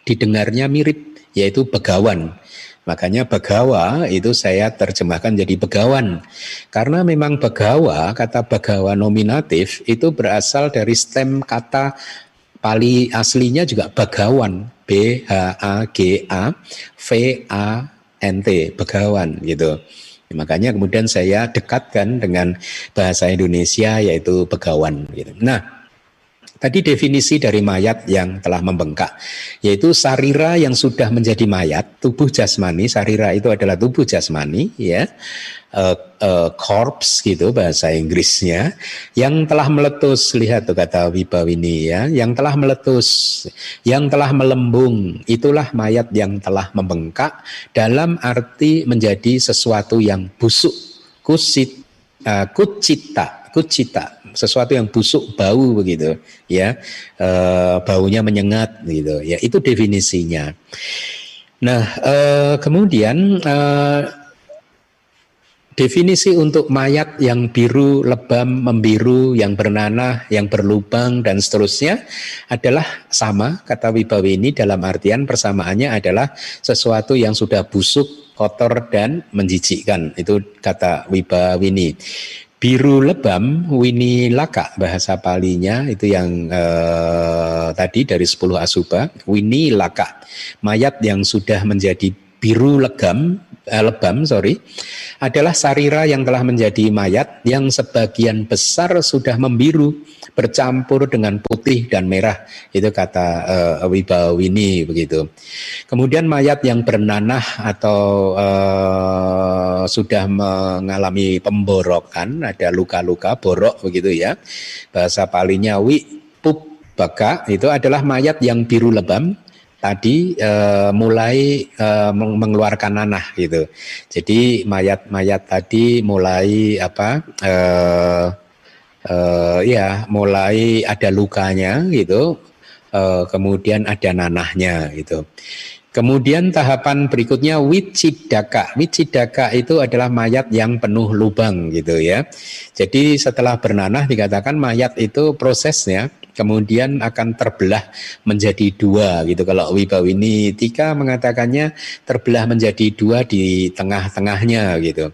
didengarnya mirip, yaitu begawan. Makanya begawa itu saya terjemahkan jadi begawan. Karena memang begawa, kata begawa nominatif itu berasal dari stem kata Pali aslinya juga begawan. B H A G A V A N T, begawan gitu. Makanya kemudian saya dekatkan dengan bahasa Indonesia yaitu begawan. Gitu. Nah, tadi definisi dari mayat yang telah membengkak, yaitu sarira yang sudah menjadi mayat, tubuh jasmani, sarira itu adalah tubuh jasmani, ya, uh, uh, corpse gitu bahasa Inggrisnya yang telah meletus lihat tuh kata Wibawini ya yang telah meletus yang telah melembung itulah mayat yang telah membengkak dalam arti menjadi sesuatu yang busuk kusit uh, kucita kucita sesuatu yang busuk bau begitu ya uh, baunya menyengat gitu ya itu definisinya nah uh, kemudian uh, Definisi untuk mayat yang biru, lebam, membiru, yang bernanah, yang berlubang, dan seterusnya adalah sama, kata Wibawi ini dalam artian persamaannya adalah sesuatu yang sudah busuk, kotor, dan menjijikkan. Itu kata Wibawini. Biru lebam, wini laka, bahasa palinya itu yang eh, tadi dari 10 asuba, wini laka. Mayat yang sudah menjadi biru legam, eh, lebam sorry adalah sarira yang telah menjadi mayat yang sebagian besar sudah membiru bercampur dengan putih dan merah itu kata uh, Wibawini begitu. Kemudian mayat yang bernanah atau uh, sudah mengalami pemborokan ada luka-luka borok begitu ya bahasa palinya wi pup baka itu adalah mayat yang biru lebam tadi uh, mulai uh, mengeluarkan nanah gitu. Jadi mayat-mayat tadi mulai apa uh, uh, ya mulai ada lukanya gitu. Uh, kemudian ada nanahnya gitu. Kemudian tahapan berikutnya wicidaka. Wicidaka itu adalah mayat yang penuh lubang gitu ya. Jadi setelah bernanah dikatakan mayat itu prosesnya kemudian akan terbelah menjadi dua gitu. Kalau Wibawini Tika mengatakannya terbelah menjadi dua di tengah-tengahnya gitu.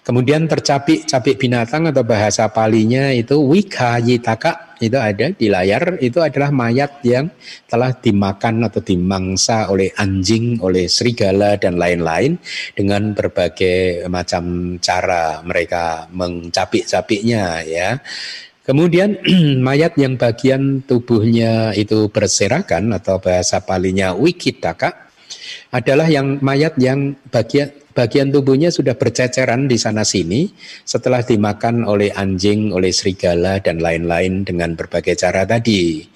Kemudian tercapik-capik binatang atau bahasa palinya itu wikayitaka itu ada di layar itu adalah mayat yang telah dimakan atau dimangsa oleh anjing, oleh serigala dan lain-lain dengan berbagai macam cara mereka mencapik-capiknya ya. Kemudian (clears throat) mayat yang bagian tubuhnya itu berserakan atau bahasa palinya wikitaka adalah yang mayat yang bagian bagian tubuhnya sudah berceceran di sana sini setelah dimakan oleh anjing, oleh serigala dan lain-lain dengan berbagai cara tadi.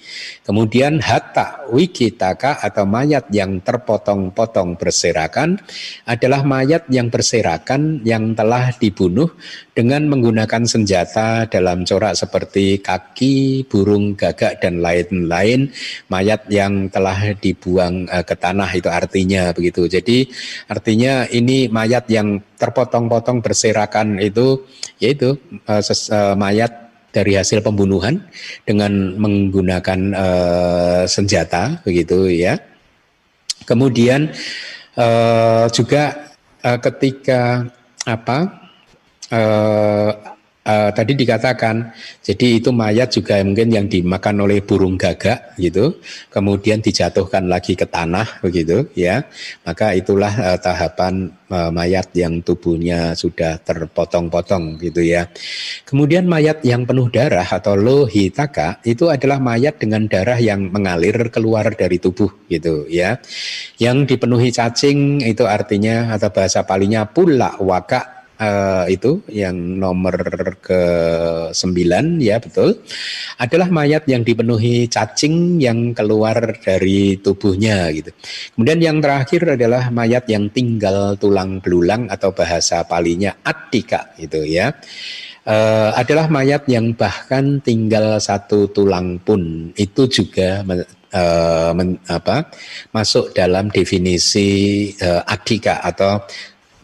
Kemudian hatta wikitaka atau mayat yang terpotong-potong berserakan adalah mayat yang berserakan yang telah dibunuh dengan menggunakan senjata dalam corak seperti kaki, burung gagak dan lain-lain mayat yang telah dibuang eh, ke tanah itu artinya begitu. Jadi artinya ini mayat yang terpotong-potong berserakan itu yaitu ses, uh, mayat dari hasil pembunuhan dengan menggunakan senjata begitu ya. Kemudian juga ketika apa uh, uh, tadi dikatakan, jadi itu mayat juga mungkin yang dimakan oleh burung gagak gitu, kemudian dijatuhkan lagi ke tanah begitu ya, maka itulah uh, tahapan uh, mayat yang tubuhnya sudah terpotong-potong gitu ya. Kemudian mayat yang penuh darah atau lohitaka itu adalah mayat dengan darah yang mengalir keluar dari tubuh gitu ya. Yang dipenuhi cacing itu artinya atau bahasa palinya pula waka uh, itu yang nomor ke sembilan ya betul adalah mayat yang dipenuhi cacing yang keluar dari tubuhnya gitu. Kemudian yang terakhir adalah mayat yang tinggal tulang belulang atau bahasa palinya atika gitu ya. Uh, adalah mayat yang bahkan tinggal satu tulang pun itu juga uh, men, apa, masuk dalam definisi uh, adika atau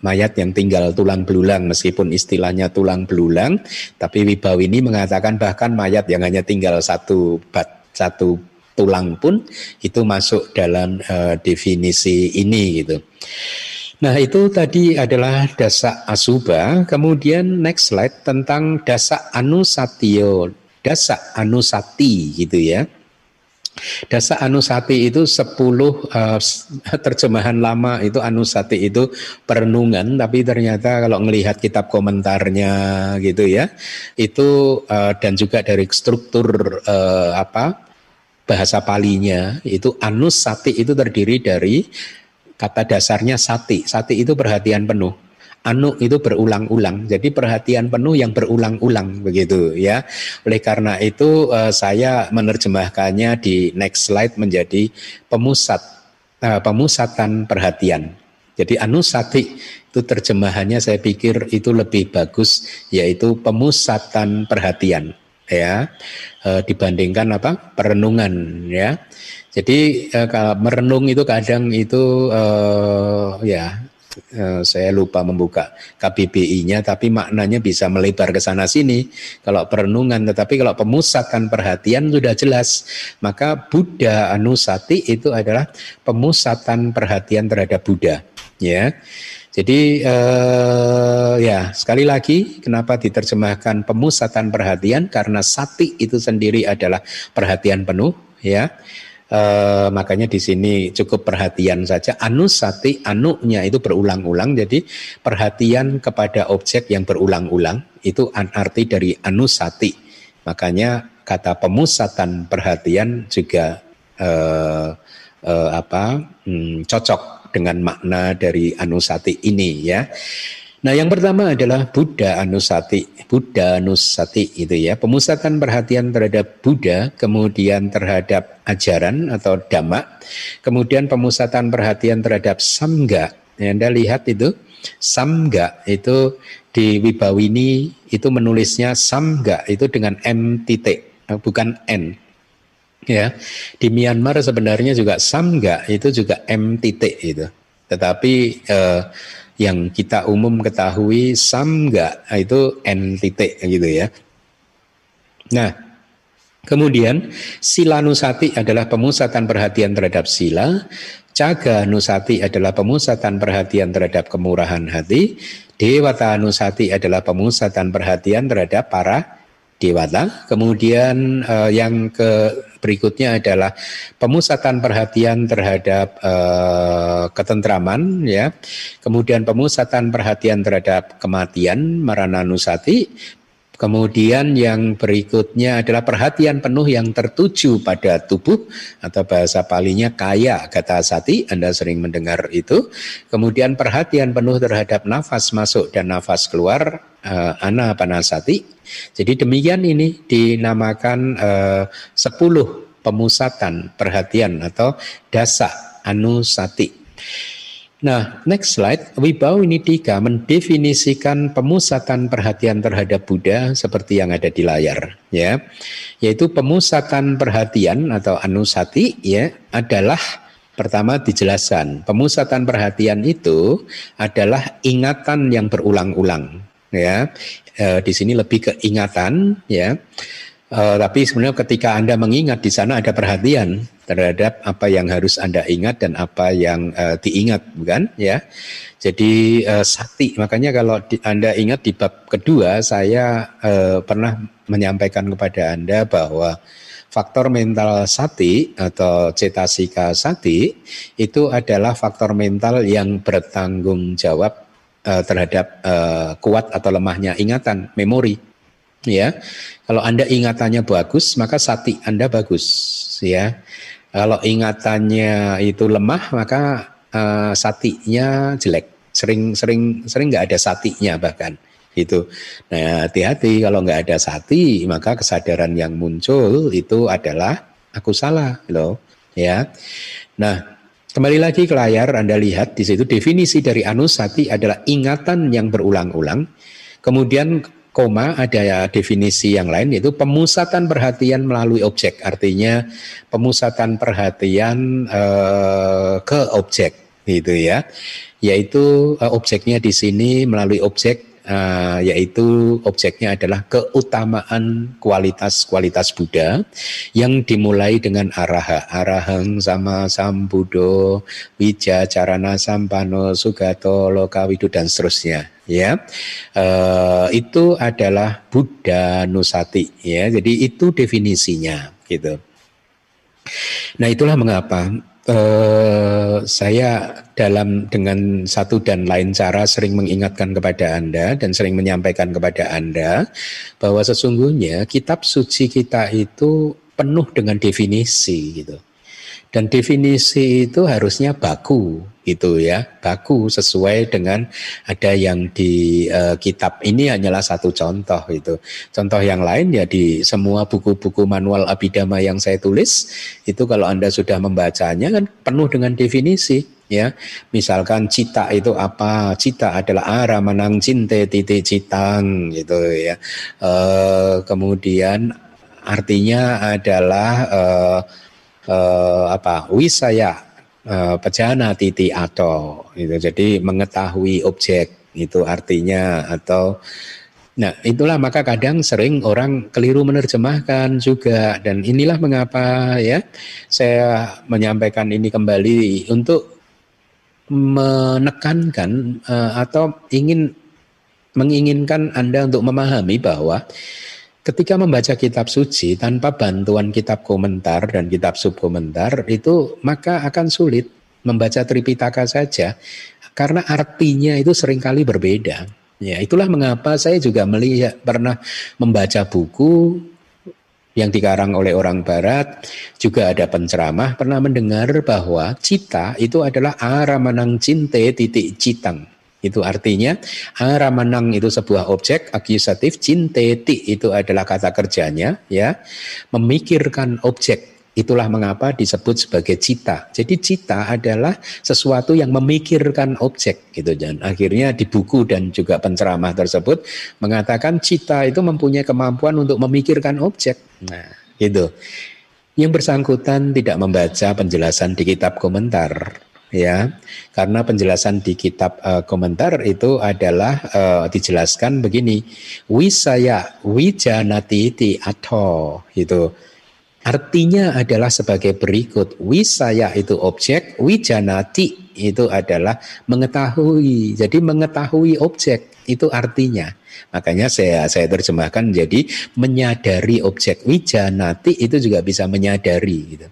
mayat yang tinggal tulang belulang meskipun istilahnya tulang belulang tapi Wibawini mengatakan bahkan mayat yang hanya tinggal satu bat satu tulang pun itu masuk dalam uh, definisi ini gitu. Nah itu tadi adalah dasa asuba. Kemudian next slide tentang dasa anusatio, dasa anusati gitu ya. Dasa Anusati itu 10 uh, eh, terjemahan lama itu Anusati itu perenungan tapi ternyata kalau melihat kitab komentarnya gitu ya itu uh, dan juga dari struktur uh, apa bahasa palinya itu Anusati itu terdiri dari kata dasarnya sati. Sati itu perhatian penuh anu itu berulang-ulang. Jadi perhatian penuh yang berulang-ulang begitu ya. Oleh karena itu uh, saya menerjemahkannya di next slide menjadi pemusat uh, pemusatan perhatian. Jadi anusati itu terjemahannya saya pikir itu lebih bagus yaitu pemusatan perhatian ya e, dibandingkan apa perenungan ya jadi e, kalau merenung itu kadang itu e, ya Eh, saya lupa membuka KBBI-nya tapi maknanya bisa melebar ke sana sini. Kalau perenungan tetapi kalau pemusatan perhatian sudah jelas. Maka Buddha Anusati itu adalah pemusatan perhatian terhadap Buddha ya. Jadi eh, ya sekali lagi kenapa diterjemahkan pemusatan perhatian? Karena sati itu sendiri adalah perhatian penuh ya Uh, makanya di sini cukup perhatian saja. Anusati, anunya itu berulang-ulang. Jadi perhatian kepada objek yang berulang-ulang itu arti dari anusati. Makanya kata pemusatan perhatian juga uh, uh, apa hmm, cocok dengan makna dari anusati ini ya. Nah, yang pertama adalah Buddha Anusati. Buddha Anusati itu ya, pemusatan perhatian terhadap Buddha, kemudian terhadap ajaran atau dhamma, kemudian pemusatan perhatian terhadap samga. Ya, Anda lihat itu, samga itu di Wibawini itu menulisnya samga itu dengan M titik, bukan N. Ya, di Myanmar sebenarnya juga samga itu juga M titik itu. Tetapi eh, yang kita umum ketahui samga itu n titik gitu ya. Nah, kemudian sila nusati adalah pemusatan perhatian terhadap sila, caga nusati adalah pemusatan perhatian terhadap kemurahan hati, dewata nusati adalah pemusatan perhatian terhadap para dewata. Kemudian uh, yang ke berikutnya adalah pemusatan perhatian terhadap uh, ketentraman ya. Kemudian pemusatan perhatian terhadap kematian marananusati Kemudian yang berikutnya adalah perhatian penuh yang tertuju pada tubuh atau bahasa palinya kaya kata sati. Anda sering mendengar itu. Kemudian perhatian penuh terhadap nafas masuk dan nafas keluar uh, ana panasati. Jadi demikian ini dinamakan uh, 10 pemusatan perhatian atau dasa anusati. Nah, next slide. Wibawinidika mendefinisikan pemusatan perhatian terhadap Buddha seperti yang ada di layar, ya. Yaitu pemusatan perhatian atau anusati ya adalah pertama dijelaskan. Pemusatan perhatian itu adalah ingatan yang berulang-ulang, ya. E, di sini lebih ke ingatan, ya. Uh, tapi sebenarnya ketika Anda mengingat di sana ada perhatian terhadap apa yang harus Anda ingat dan apa yang uh, diingat, bukan? Ya. Jadi uh, sakti. Makanya kalau di, Anda ingat di bab kedua saya uh, pernah menyampaikan kepada Anda bahwa faktor mental sati atau cetasika sati itu adalah faktor mental yang bertanggung jawab uh, terhadap uh, kuat atau lemahnya ingatan, memori ya kalau anda ingatannya bagus maka sati anda bagus ya kalau ingatannya itu lemah maka uh, satinya jelek sering sering sering nggak ada satinya bahkan itu. Nah hati-hati kalau nggak ada sati maka kesadaran yang muncul itu adalah aku salah loh ya. Nah kembali lagi ke layar Anda lihat di situ definisi dari anusati adalah ingatan yang berulang-ulang. Kemudian koma ada definisi yang lain yaitu pemusatan perhatian melalui objek. Artinya pemusatan perhatian uh, ke objek gitu ya. Yaitu uh, objeknya di sini melalui objek uh, yaitu objeknya adalah keutamaan kualitas-kualitas Buddha yang dimulai dengan araha. Arahang sama sambudo wija carana sampano sugato lokawidu dan seterusnya ya. Uh, itu adalah Buddha Nusati ya. Jadi itu definisinya gitu. Nah itulah mengapa uh, saya dalam dengan satu dan lain cara sering mengingatkan kepada Anda dan sering menyampaikan kepada Anda bahwa sesungguhnya kitab suci kita itu penuh dengan definisi gitu. Dan definisi itu harusnya baku itu ya. Baku sesuai dengan ada yang di uh, kitab ini hanyalah satu contoh itu contoh yang lain ya di semua buku-buku manual abidama yang saya tulis itu kalau anda sudah membacanya kan penuh dengan definisi ya. Misalkan cita itu apa? Cita adalah arah menang cinte titik citang gitu ya. Uh, kemudian artinya adalah uh, uh, apa wisaya uh, pejana titi atau itu jadi mengetahui objek itu artinya atau Nah, itulah. Maka kadang sering orang keliru menerjemahkan juga. Dan inilah mengapa ya saya menyampaikan ini kembali untuk menekankan uh, atau ingin menginginkan Anda untuk memahami bahwa Ketika membaca kitab suci tanpa bantuan kitab komentar dan kitab subkomentar itu maka akan sulit membaca Tripitaka saja karena artinya itu sering kali berbeda. Ya, itulah mengapa saya juga melihat pernah membaca buku yang dikarang oleh orang barat, juga ada penceramah pernah mendengar bahwa cita itu adalah aramanang cinte titik citang. Itu artinya aramanang itu sebuah objek akusatif, cinteti itu adalah kata kerjanya ya. Memikirkan objek Itulah mengapa disebut sebagai cita. Jadi cita adalah sesuatu yang memikirkan objek gitu dan akhirnya di buku dan juga penceramah tersebut mengatakan cita itu mempunyai kemampuan untuk memikirkan objek. Nah, gitu. Yang bersangkutan tidak membaca penjelasan di kitab komentar ya karena penjelasan di kitab uh, komentar itu adalah uh, dijelaskan begini wisaya wijanati ti atho itu artinya adalah sebagai berikut wisaya itu objek wijanati itu adalah mengetahui. Jadi mengetahui objek itu artinya. Makanya saya saya terjemahkan jadi menyadari objek. Wijanati itu juga bisa menyadari gitu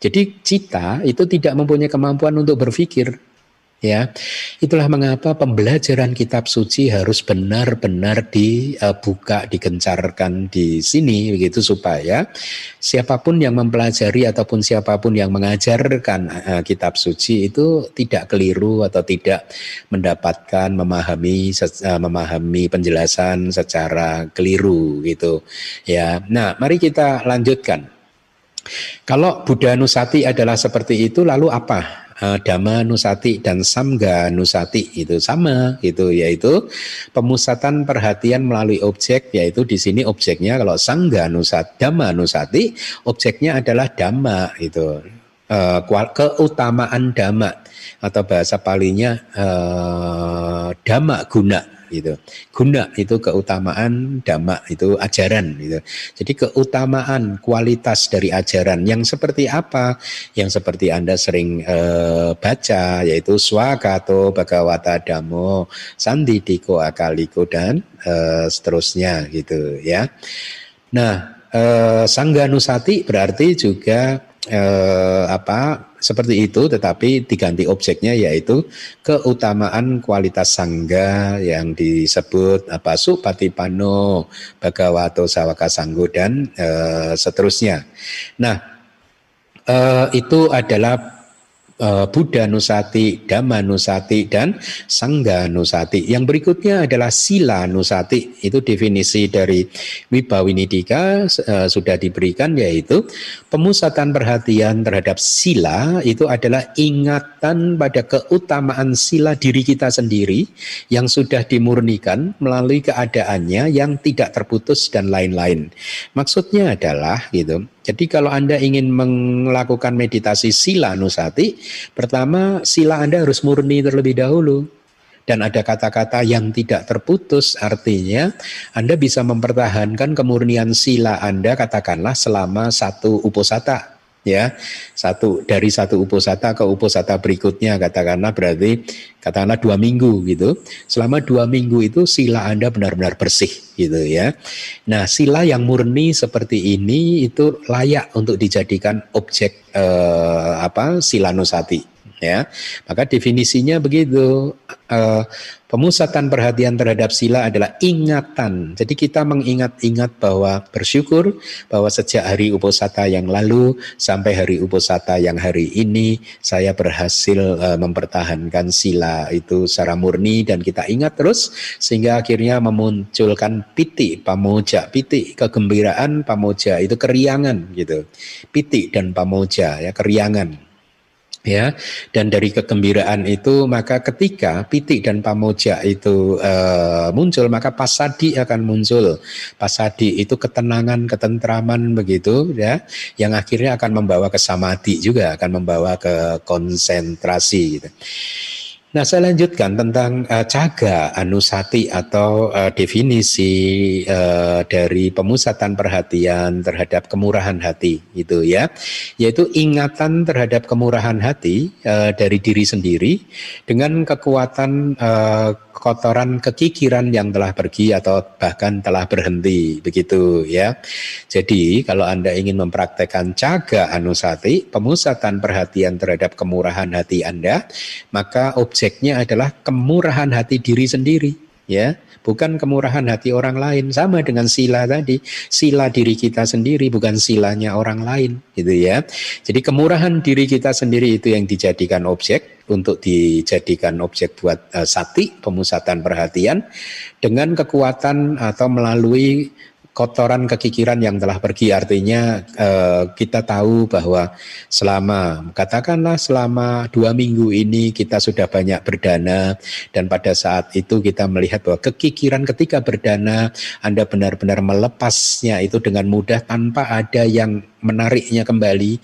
jadi cita itu tidak mempunyai kemampuan untuk berpikir. Ya, itulah mengapa pembelajaran kitab suci harus benar-benar dibuka, digencarkan di sini, begitu supaya siapa pun yang mempelajari ataupun siapa pun yang mengajarkan uh, kitab suci itu tidak keliru atau tidak mendapatkan memahami uh, memahami penjelasan secara keliru, gitu. Ya, nah, mari kita lanjutkan. Kalau Buddha Nusati adalah seperti itu, lalu apa? Uh, Dhamma Nusati dan Samga Nusati itu sama itu yaitu pemusatan perhatian melalui objek yaitu di sini objeknya kalau Sangga Nusati Dhamma Nusati objeknya adalah Dhamma itu uh, keutamaan Dhamma atau bahasa palinya uh, Dhamma guna gitu. Guna itu keutamaan dhamma itu ajaran gitu. Jadi keutamaan kualitas dari ajaran yang seperti apa? Yang seperti Anda sering uh, baca yaitu swakato bhagawata dhammo sandidiko akaliko dan uh, seterusnya gitu ya. Nah, uh, sangganusati berarti juga uh, apa seperti itu tetapi diganti objeknya yaitu keutamaan kualitas sangga yang disebut apa supatipano bagawato sawaka sanggo dan e, seterusnya. Nah, e, itu adalah uh, Buddha Nusati, Dhamma Nusati, dan Sangga Nusati. Yang berikutnya adalah Sila Nusati. Itu definisi dari Wibawinidika uh, sudah diberikan yaitu pemusatan perhatian terhadap sila itu adalah ingatan pada keutamaan sila diri kita sendiri yang sudah dimurnikan melalui keadaannya yang tidak terputus dan lain-lain. Maksudnya adalah gitu jadi kalau Anda ingin melakukan meditasi sila nusati, pertama sila Anda harus murni terlebih dahulu. Dan ada kata-kata yang tidak terputus, artinya Anda bisa mempertahankan kemurnian sila Anda katakanlah selama satu uposata ya. Satu dari satu uposata ke uposata berikutnya katakanlah berarti katakanlah dua minggu gitu. Selama dua minggu itu sila anda benar-benar bersih gitu ya. Nah sila yang murni seperti ini itu layak untuk dijadikan objek eh, apa sila nusati ya. Maka definisinya begitu. Uh, pemusatan perhatian terhadap sila adalah ingatan. Jadi kita mengingat-ingat bahwa bersyukur bahwa sejak hari uposata yang lalu sampai hari uposata yang hari ini saya berhasil uh, mempertahankan sila itu secara murni dan kita ingat terus sehingga akhirnya memunculkan piti pamoja piti kegembiraan pamoja itu keriangan gitu. Piti dan pamoja ya keriangan ya dan dari kegembiraan itu maka ketika pitik dan pamoja itu uh, muncul maka pasadi akan muncul pasadi itu ketenangan ketentraman begitu ya yang akhirnya akan membawa ke samadhi juga akan membawa ke konsentrasi gitu. Nah, saya lanjutkan tentang uh, caga anusati atau uh, definisi uh, dari pemusatan perhatian terhadap kemurahan hati itu ya, yaitu ingatan terhadap kemurahan hati uh, dari diri sendiri dengan kekuatan uh, kotoran kekikiran yang telah pergi atau bahkan telah berhenti. Begitu ya. Jadi kalau Anda ingin mempraktekkan caga anusati, pemusatan perhatian terhadap kemurahan hati Anda, maka objeknya adalah kemurahan hati diri sendiri ya. Bukan kemurahan hati orang lain. Sama dengan sila tadi. Sila diri kita sendiri bukan silanya orang lain gitu ya. Jadi kemurahan diri kita sendiri itu yang dijadikan objek untuk dijadikan objek buat uh, sati pemusatan perhatian dengan kekuatan atau melalui kotoran kekikiran yang telah pergi. Artinya uh, kita tahu bahwa selama katakanlah selama dua minggu ini kita sudah banyak berdana dan pada saat itu kita melihat bahwa kekikiran ketika berdana Anda benar-benar melepasnya itu dengan mudah tanpa ada yang menariknya kembali.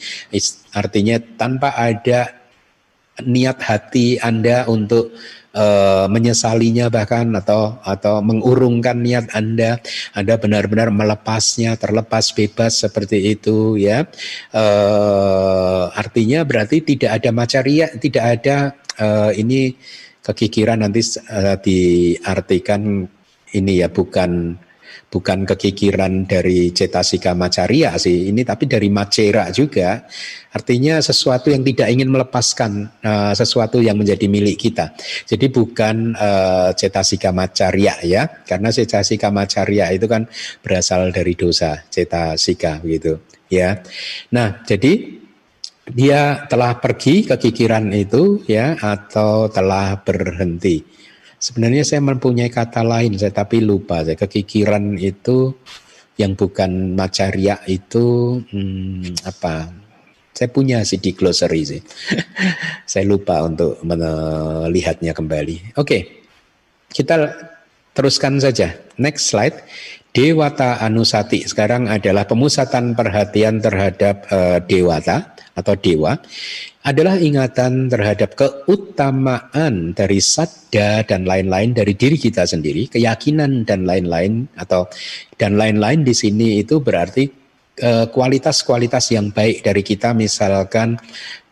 Artinya tanpa ada niat hati Anda untuk uh, menyesalinya bahkan atau atau mengurungkan niat Anda, Anda benar-benar melepasnya terlepas bebas seperti itu ya. Uh, artinya berarti tidak ada macaria, tidak ada uh, ini kekikiran nanti uh, diartikan ini ya bukan bukan kekikiran dari cetasika macaria sih ini tapi dari macera juga. Artinya sesuatu yang tidak ingin melepaskan uh, sesuatu yang menjadi milik kita. Jadi bukan uh, cetasika macaria ya karena cetasika macaria itu kan berasal dari dosa cetasika gitu ya. Nah jadi dia telah pergi kekikiran itu ya atau telah berhenti Sebenarnya saya mempunyai kata lain, saya tapi lupa. Saya kekikiran itu yang bukan macaria itu hmm, apa? Saya punya CD glossary sih. (laughs) saya lupa untuk melihatnya kembali. Oke, kita teruskan saja. Next slide. Dewata Anusati sekarang adalah pemusatan perhatian terhadap uh, dewata atau dewa adalah ingatan terhadap keutamaan dari sadda dan lain-lain dari diri kita sendiri, keyakinan dan lain-lain atau dan lain-lain di sini itu berarti eh, kualitas-kualitas yang baik dari kita misalkan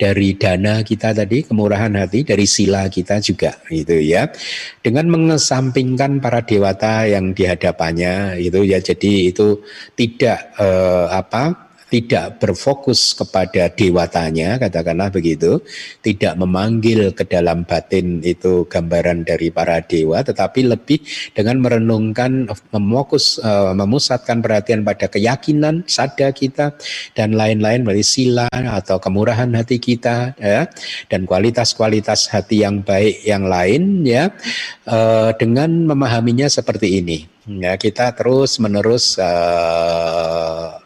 dari dana kita tadi kemurahan hati dari sila kita juga gitu ya. Dengan mengesampingkan para dewata yang dihadapannya itu ya. Jadi itu tidak eh, apa tidak berfokus kepada dewatanya, katakanlah begitu, tidak memanggil ke dalam batin itu gambaran dari para dewa, tetapi lebih dengan merenungkan, memokus, uh, memusatkan perhatian pada keyakinan, sada kita, dan lain-lain melalui sila atau kemurahan hati kita, ya, dan kualitas-kualitas hati yang baik yang lain, ya, uh, dengan memahaminya seperti ini. Ya, kita terus menerus uh,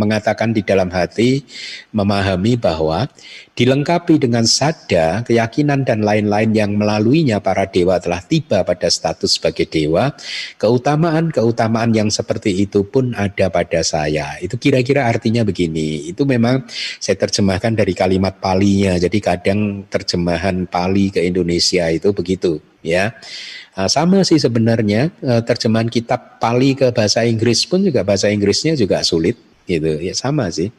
mengatakan di dalam hati, memahami bahwa dilengkapi dengan sada, keyakinan dan lain-lain yang melaluinya para dewa telah tiba pada status sebagai dewa, keutamaan-keutamaan yang seperti itu pun ada pada saya. Itu kira-kira artinya begini. Itu memang saya terjemahkan dari kalimat palinya. Jadi kadang terjemahan Pali ke Indonesia itu begitu, ya. Nah, sama sih sebenarnya eh, terjemahan kitab Pali ke bahasa Inggris pun juga bahasa Inggrisnya juga sulit gitu. Ya sama sih.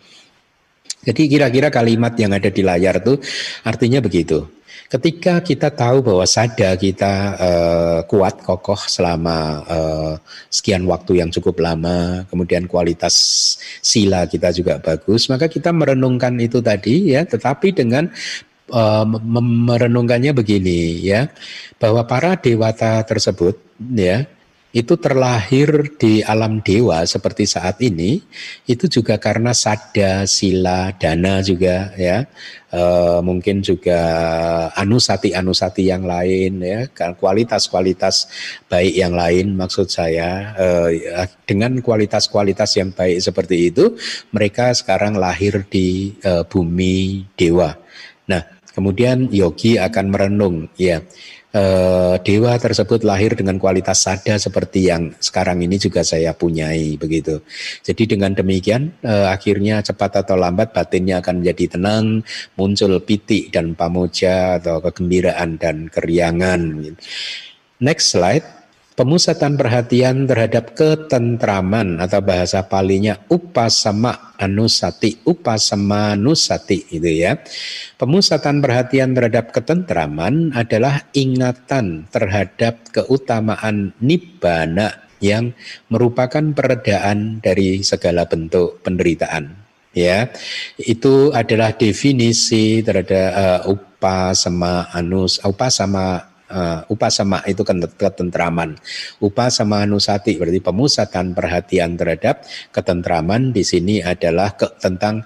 Jadi kira-kira kalimat yang ada di layar tuh artinya begitu. Ketika kita tahu bahwa sada kita uh, kuat kokoh selama uh, sekian waktu yang cukup lama kemudian kualitas sila kita juga bagus maka kita merenungkan itu tadi ya. Tetapi dengan uh, merenungkannya begini ya. Bahwa para dewata tersebut ya itu terlahir di alam dewa seperti saat ini. Itu juga karena sada sila dana juga ya. E, mungkin juga anusati anusati yang lain ya. Kualitas kualitas baik yang lain maksud saya. E, dengan kualitas kualitas yang baik seperti itu mereka sekarang lahir di e, bumi dewa. Nah kemudian yogi akan merenung ya eh, dewa tersebut lahir dengan kualitas sada seperti yang sekarang ini juga saya punyai begitu. Jadi dengan demikian eh, akhirnya cepat atau lambat batinnya akan menjadi tenang, muncul piti dan pamoja atau kegembiraan dan keriangan. Next slide pemusatan perhatian terhadap ketentraman atau bahasa palinya upasama anusati upasama anusati itu ya. Pemusatan perhatian terhadap ketentraman adalah ingatan terhadap keutamaan nibbana yang merupakan peredaan dari segala bentuk penderitaan ya. Itu adalah definisi terhadap uh, upasama anus upasama uh, upasama itu kan ketentraman. Upasama nusati berarti pemusatan perhatian terhadap ketentraman di sini adalah ke, tentang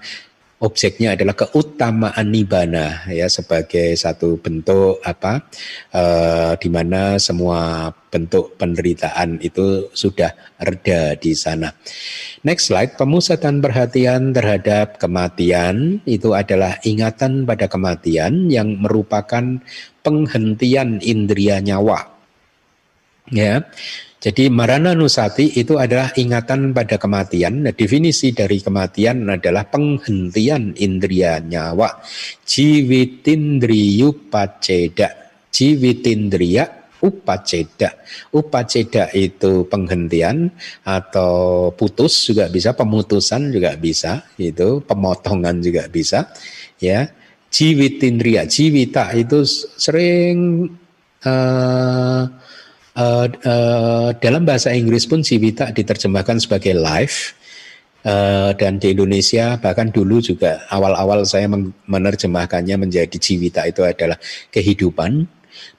objeknya adalah keutamaan nibana ya sebagai satu bentuk apa uh, di mana semua bentuk penderitaan itu sudah reda di sana. Next slide, pemusatan perhatian terhadap kematian itu adalah ingatan pada kematian yang merupakan penghentian indria nyawa. Ya. Jadi marana nusati itu adalah ingatan pada kematian. Nah, definisi dari kematian adalah penghentian indria nyawa. Jiwitindriyu paceda. Jiwitindriya upaceda. Upaceda itu penghentian atau putus juga bisa, pemutusan juga bisa, itu pemotongan juga bisa, ya. Jiwitindriya, jiwita itu sering uh, uh, dalam bahasa Inggris pun Civita diterjemahkan sebagai life. Uh, dan di Indonesia bahkan dulu juga awal-awal saya menerjemahkannya menjadi Civita itu adalah kehidupan.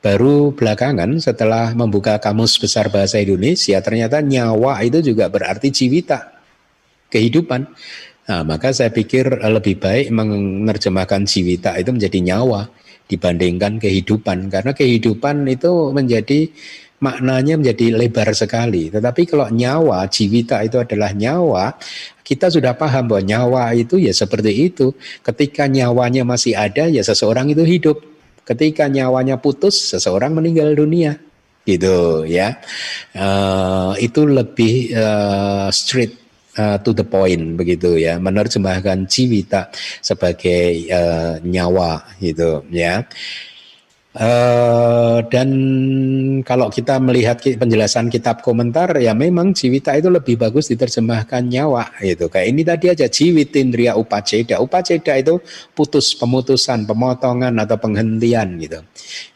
Baru belakangan setelah membuka kamus besar bahasa Indonesia ternyata nyawa itu juga berarti Civita kehidupan. Nah, maka saya pikir lebih baik menerjemahkan Civita itu menjadi nyawa dibandingkan kehidupan. Karena kehidupan itu menjadi maknanya menjadi lebar sekali. Tetapi kalau nyawa, jiwita itu adalah nyawa, kita sudah paham bahwa nyawa itu ya seperti itu. Ketika nyawanya masih ada, ya seseorang itu hidup. Ketika nyawanya putus, seseorang meninggal dunia. Gitu ya. Uh, itu lebih uh, straight uh, to the point begitu ya menerjemahkan jiwita sebagai uh, nyawa gitu ya Uh, dan kalau kita melihat penjelasan kitab komentar ya memang jiwita itu lebih bagus diterjemahkan nyawa gitu. Kayak ini tadi aja jiwitindria upaceda. Upaceda itu putus pemutusan, pemotongan atau penghentian gitu.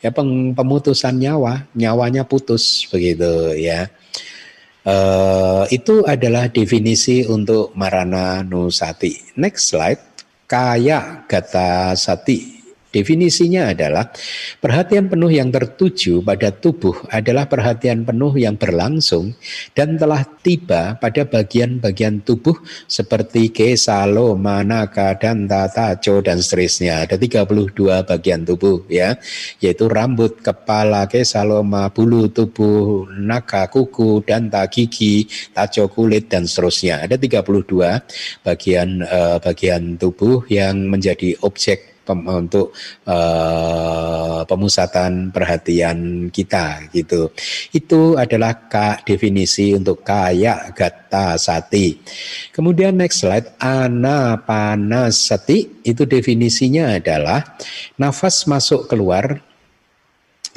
Ya peng, pemutusan nyawa, nyawanya putus begitu ya. Uh, itu adalah definisi untuk Marana Nusati. Next slide. Kaya Gata Sati Definisinya adalah perhatian penuh yang tertuju pada tubuh adalah perhatian penuh yang berlangsung dan telah tiba pada bagian-bagian tubuh seperti kesalo, manaka, dan tataco dan seterusnya. Ada 32 bagian tubuh ya, yaitu rambut, kepala, kesaloma, bulu tubuh, naka, kuku, danta, gigi, taco kulit dan seterusnya. Ada 32 bagian uh, bagian tubuh yang menjadi objek untuk uh, pemusatan perhatian kita gitu. Itu adalah ka, definisi untuk kaya gata sati. Kemudian next slide anapanasati itu definisinya adalah nafas masuk keluar.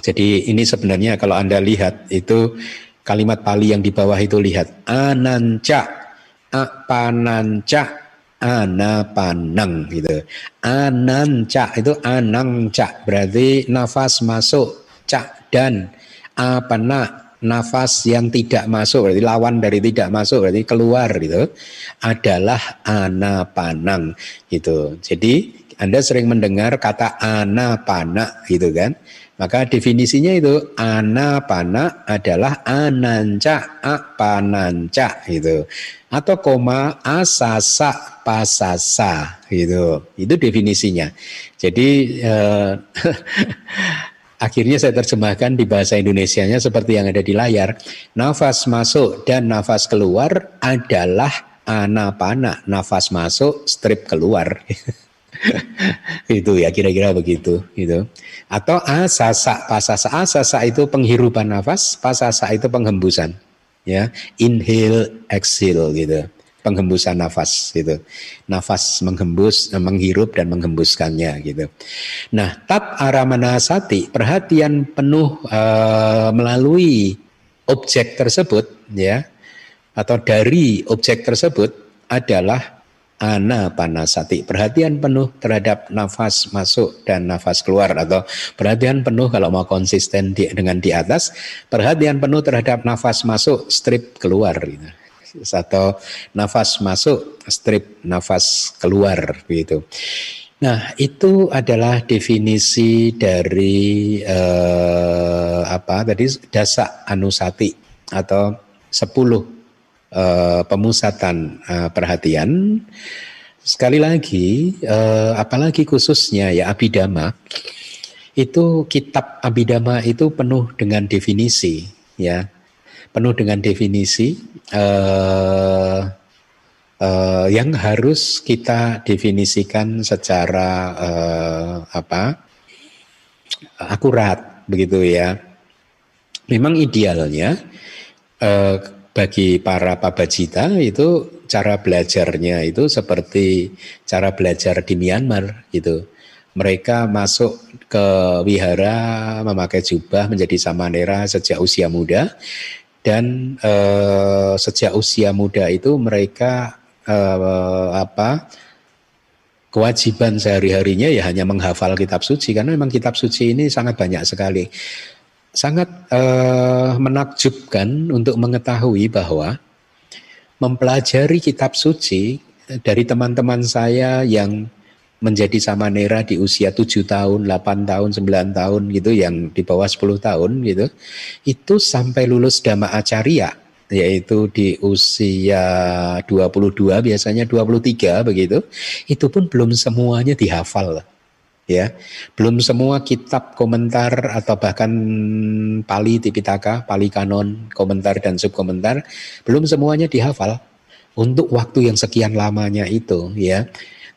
Jadi ini sebenarnya kalau Anda lihat itu kalimat pali yang di bawah itu lihat ananca apananca anapanang gitu. Ananca itu anangca berarti nafas masuk cak dan apana nafas yang tidak masuk berarti lawan dari tidak masuk berarti keluar gitu adalah anapanang gitu. Jadi Anda sering mendengar kata anapana gitu kan. Maka definisinya itu anapana adalah ananca apananca gitu. Atau koma asasa pasasa gitu. Itu definisinya. Jadi eh, (laughs) akhirnya saya terjemahkan di bahasa Indonesianya seperti yang ada di layar. Nafas masuk dan nafas keluar adalah anapana. Nafas masuk, strip keluar. (laughs) itu ya kira-kira begitu gitu. Atau asasa pasasa asasa itu penghirupan nafas pasasa itu penghembusan ya. Inhale exhale gitu. Penghembusan nafas gitu. Nafas menghembus menghirup dan menghembuskannya gitu. Nah tat aramanasati perhatian penuh uh, melalui objek tersebut ya atau dari objek tersebut adalah anapanasati. Perhatian penuh terhadap nafas masuk dan nafas keluar atau perhatian penuh kalau mau konsisten di, dengan di atas perhatian penuh terhadap nafas masuk strip keluar gitu. Atau nafas masuk strip nafas keluar gitu. Nah, itu adalah definisi dari eh, apa tadi? Dasa anusati atau sepuluh uh, pemusatan uh, perhatian. Sekali lagi, uh, apalagi khususnya ya Abidama, itu kitab Abidama itu penuh dengan definisi, ya, penuh dengan definisi uh, uh, yang harus kita definisikan secara uh, apa akurat, begitu ya. Memang idealnya uh, bagi para pabajita itu cara belajarnya itu seperti cara belajar di Myanmar gitu. Mereka masuk ke wihara memakai jubah menjadi samanera sejak usia muda. Dan eh, sejak usia muda itu mereka eh, apa kewajiban sehari-harinya ya hanya menghafal kitab suci. Karena memang kitab suci ini sangat banyak sekali sangat uh, menakjubkan untuk mengetahui bahwa mempelajari kitab suci dari teman-teman saya yang menjadi samanera di usia 7 tahun, 8 tahun, 9 tahun gitu yang di bawah 10 tahun gitu. Itu sampai lulus Dhamma Acarya yaitu di usia 22 biasanya 23 begitu. Itu pun belum semuanya dihafal ya belum semua kitab komentar atau bahkan Pali Tipitaka, Pali Kanon, komentar dan subkomentar belum semuanya dihafal untuk waktu yang sekian lamanya itu ya.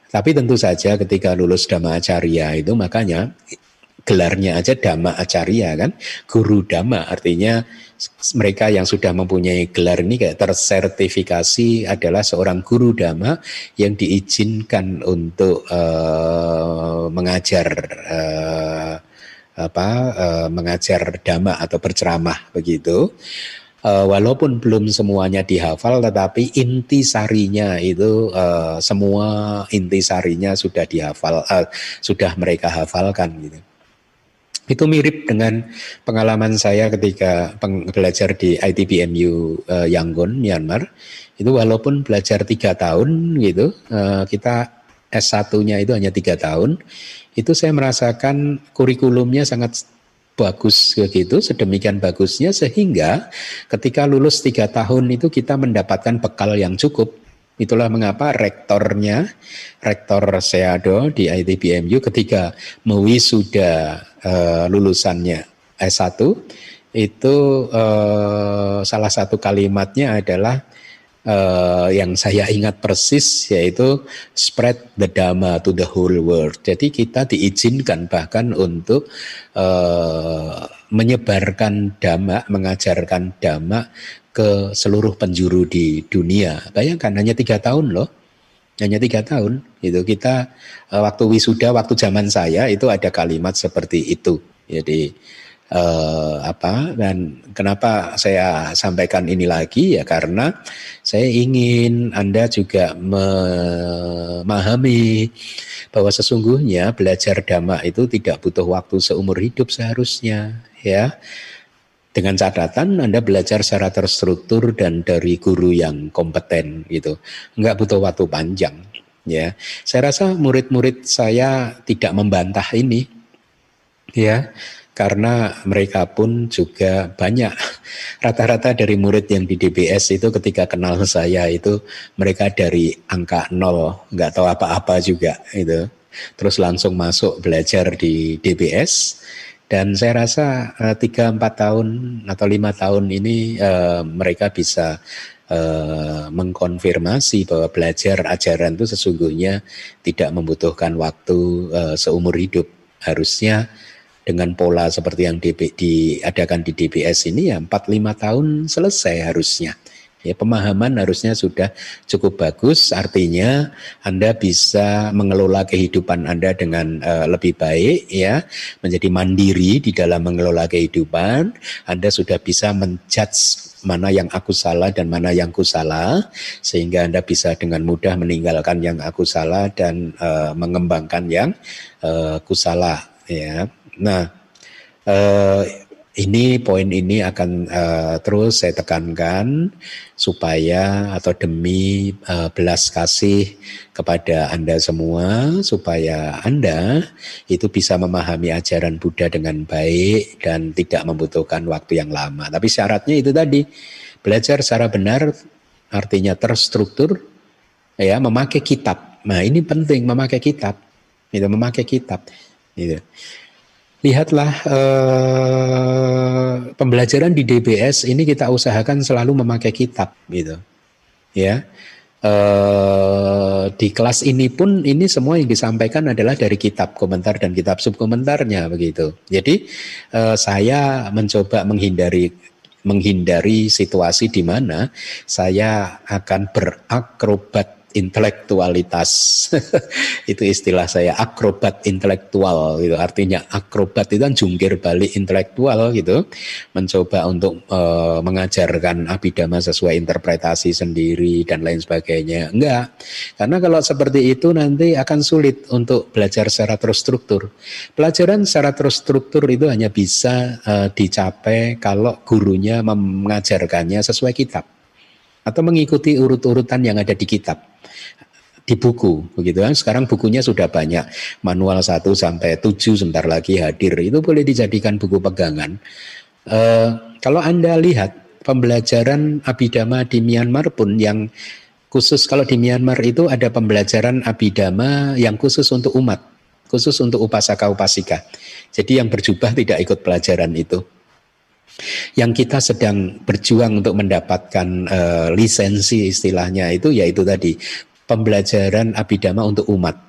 Tapi tentu saja ketika lulus Dhamma Acarya itu makanya gelarnya aja Dhamma Acarya kan, guru Dhamma artinya mereka yang sudah mempunyai gelar ini kayak tersertifikasi adalah seorang guru dhamma yang diizinkan untuk uh, mengajar uh, apa uh, mengajar dhamma atau berceramah begitu. Uh, walaupun belum semuanya dihafal, tetapi inti sarinya itu uh, semua inti sarinya sudah dihafal, uh, sudah mereka hafalkan gitu. Itu mirip dengan pengalaman saya ketika belajar di ITBMU uh, Yangon, Myanmar. Itu walaupun belajar tiga tahun gitu, uh, kita S1-nya itu hanya tiga tahun, itu saya merasakan kurikulumnya sangat bagus begitu, sedemikian bagusnya sehingga ketika lulus tiga tahun itu kita mendapatkan bekal yang cukup Itulah mengapa rektornya, rektor Seado di ITBMU ketika mewisuda uh, lulusannya S1 itu uh, salah satu kalimatnya adalah uh, yang saya ingat persis yaitu spread the dhamma to the whole world. Jadi kita diizinkan bahkan untuk uh, menyebarkan dhamma, mengajarkan dhamma ke seluruh penjuru di dunia. Bayangkan hanya tiga tahun loh, hanya tiga tahun. Itu kita uh, waktu wisuda, waktu zaman saya itu ada kalimat seperti itu. Jadi uh, apa dan kenapa saya sampaikan ini lagi ya karena saya ingin anda juga memahami bahwa sesungguhnya belajar dhamma itu tidak butuh waktu seumur hidup seharusnya ya dengan catatan Anda belajar secara terstruktur dan dari guru yang kompeten gitu. Enggak butuh waktu panjang ya. Saya rasa murid-murid saya tidak membantah ini ya karena mereka pun juga banyak (laughs) rata-rata dari murid yang di DBS itu ketika kenal saya itu mereka dari angka nol nggak tahu apa-apa juga itu terus langsung masuk belajar di DBS dan saya rasa eh, tiga empat tahun atau lima tahun ini uh, mereka bisa uh, mengkonfirmasi bahwa belajar ajaran itu sesungguhnya tidak membutuhkan waktu uh, seumur hidup. Harusnya dengan pola seperti yang diadakan di DBS ini ya empat lima tahun selesai harusnya. Ya, pemahaman harusnya sudah cukup bagus, artinya Anda bisa mengelola kehidupan Anda dengan uh, lebih baik, ya, menjadi mandiri di dalam mengelola kehidupan. Anda sudah bisa menjudge mana yang aku salah dan mana yang ku salah, sehingga Anda bisa dengan mudah meninggalkan yang aku salah dan uh, mengembangkan yang uh, ku salah, ya. Nah, uh, ini poin ini akan uh, terus saya tekankan supaya atau demi uh, belas kasih kepada Anda semua supaya Anda itu bisa memahami ajaran Buddha dengan baik dan tidak membutuhkan waktu yang lama. Tapi syaratnya itu tadi belajar secara benar artinya terstruktur ya memakai kitab. Nah, ini penting memakai kitab. Itu memakai kitab. Gitu lihatlah eh, pembelajaran di DBS ini kita usahakan selalu memakai kitab gitu. Ya. Eh, di kelas ini pun ini semua yang disampaikan adalah dari kitab komentar dan kitab subkomentarnya begitu. Jadi eh, saya mencoba menghindari menghindari situasi di mana saya akan berakrobat intelektualitas. (laughs) itu istilah saya akrobat intelektual gitu. Artinya akrobat itu kan jungkir balik intelektual gitu. Mencoba untuk e, mengajarkan abidama sesuai interpretasi sendiri dan lain sebagainya. Enggak. Karena kalau seperti itu nanti akan sulit untuk belajar secara terstruktur. Pelajaran secara terstruktur itu hanya bisa e, dicapai kalau gurunya mengajarkannya sesuai kitab atau mengikuti urut-urutan yang ada di kitab di buku begitu kan? Sekarang bukunya sudah banyak. Manual 1 sampai 7 sebentar lagi hadir. Itu boleh dijadikan buku pegangan. E, kalau anda lihat pembelajaran abidama di Myanmar pun yang khusus kalau di Myanmar itu ada pembelajaran abidama yang khusus untuk umat khusus untuk upasaka upasika jadi yang berjubah tidak ikut pelajaran itu yang kita sedang berjuang untuk mendapatkan uh, lisensi istilahnya itu yaitu tadi pembelajaran abidama untuk umat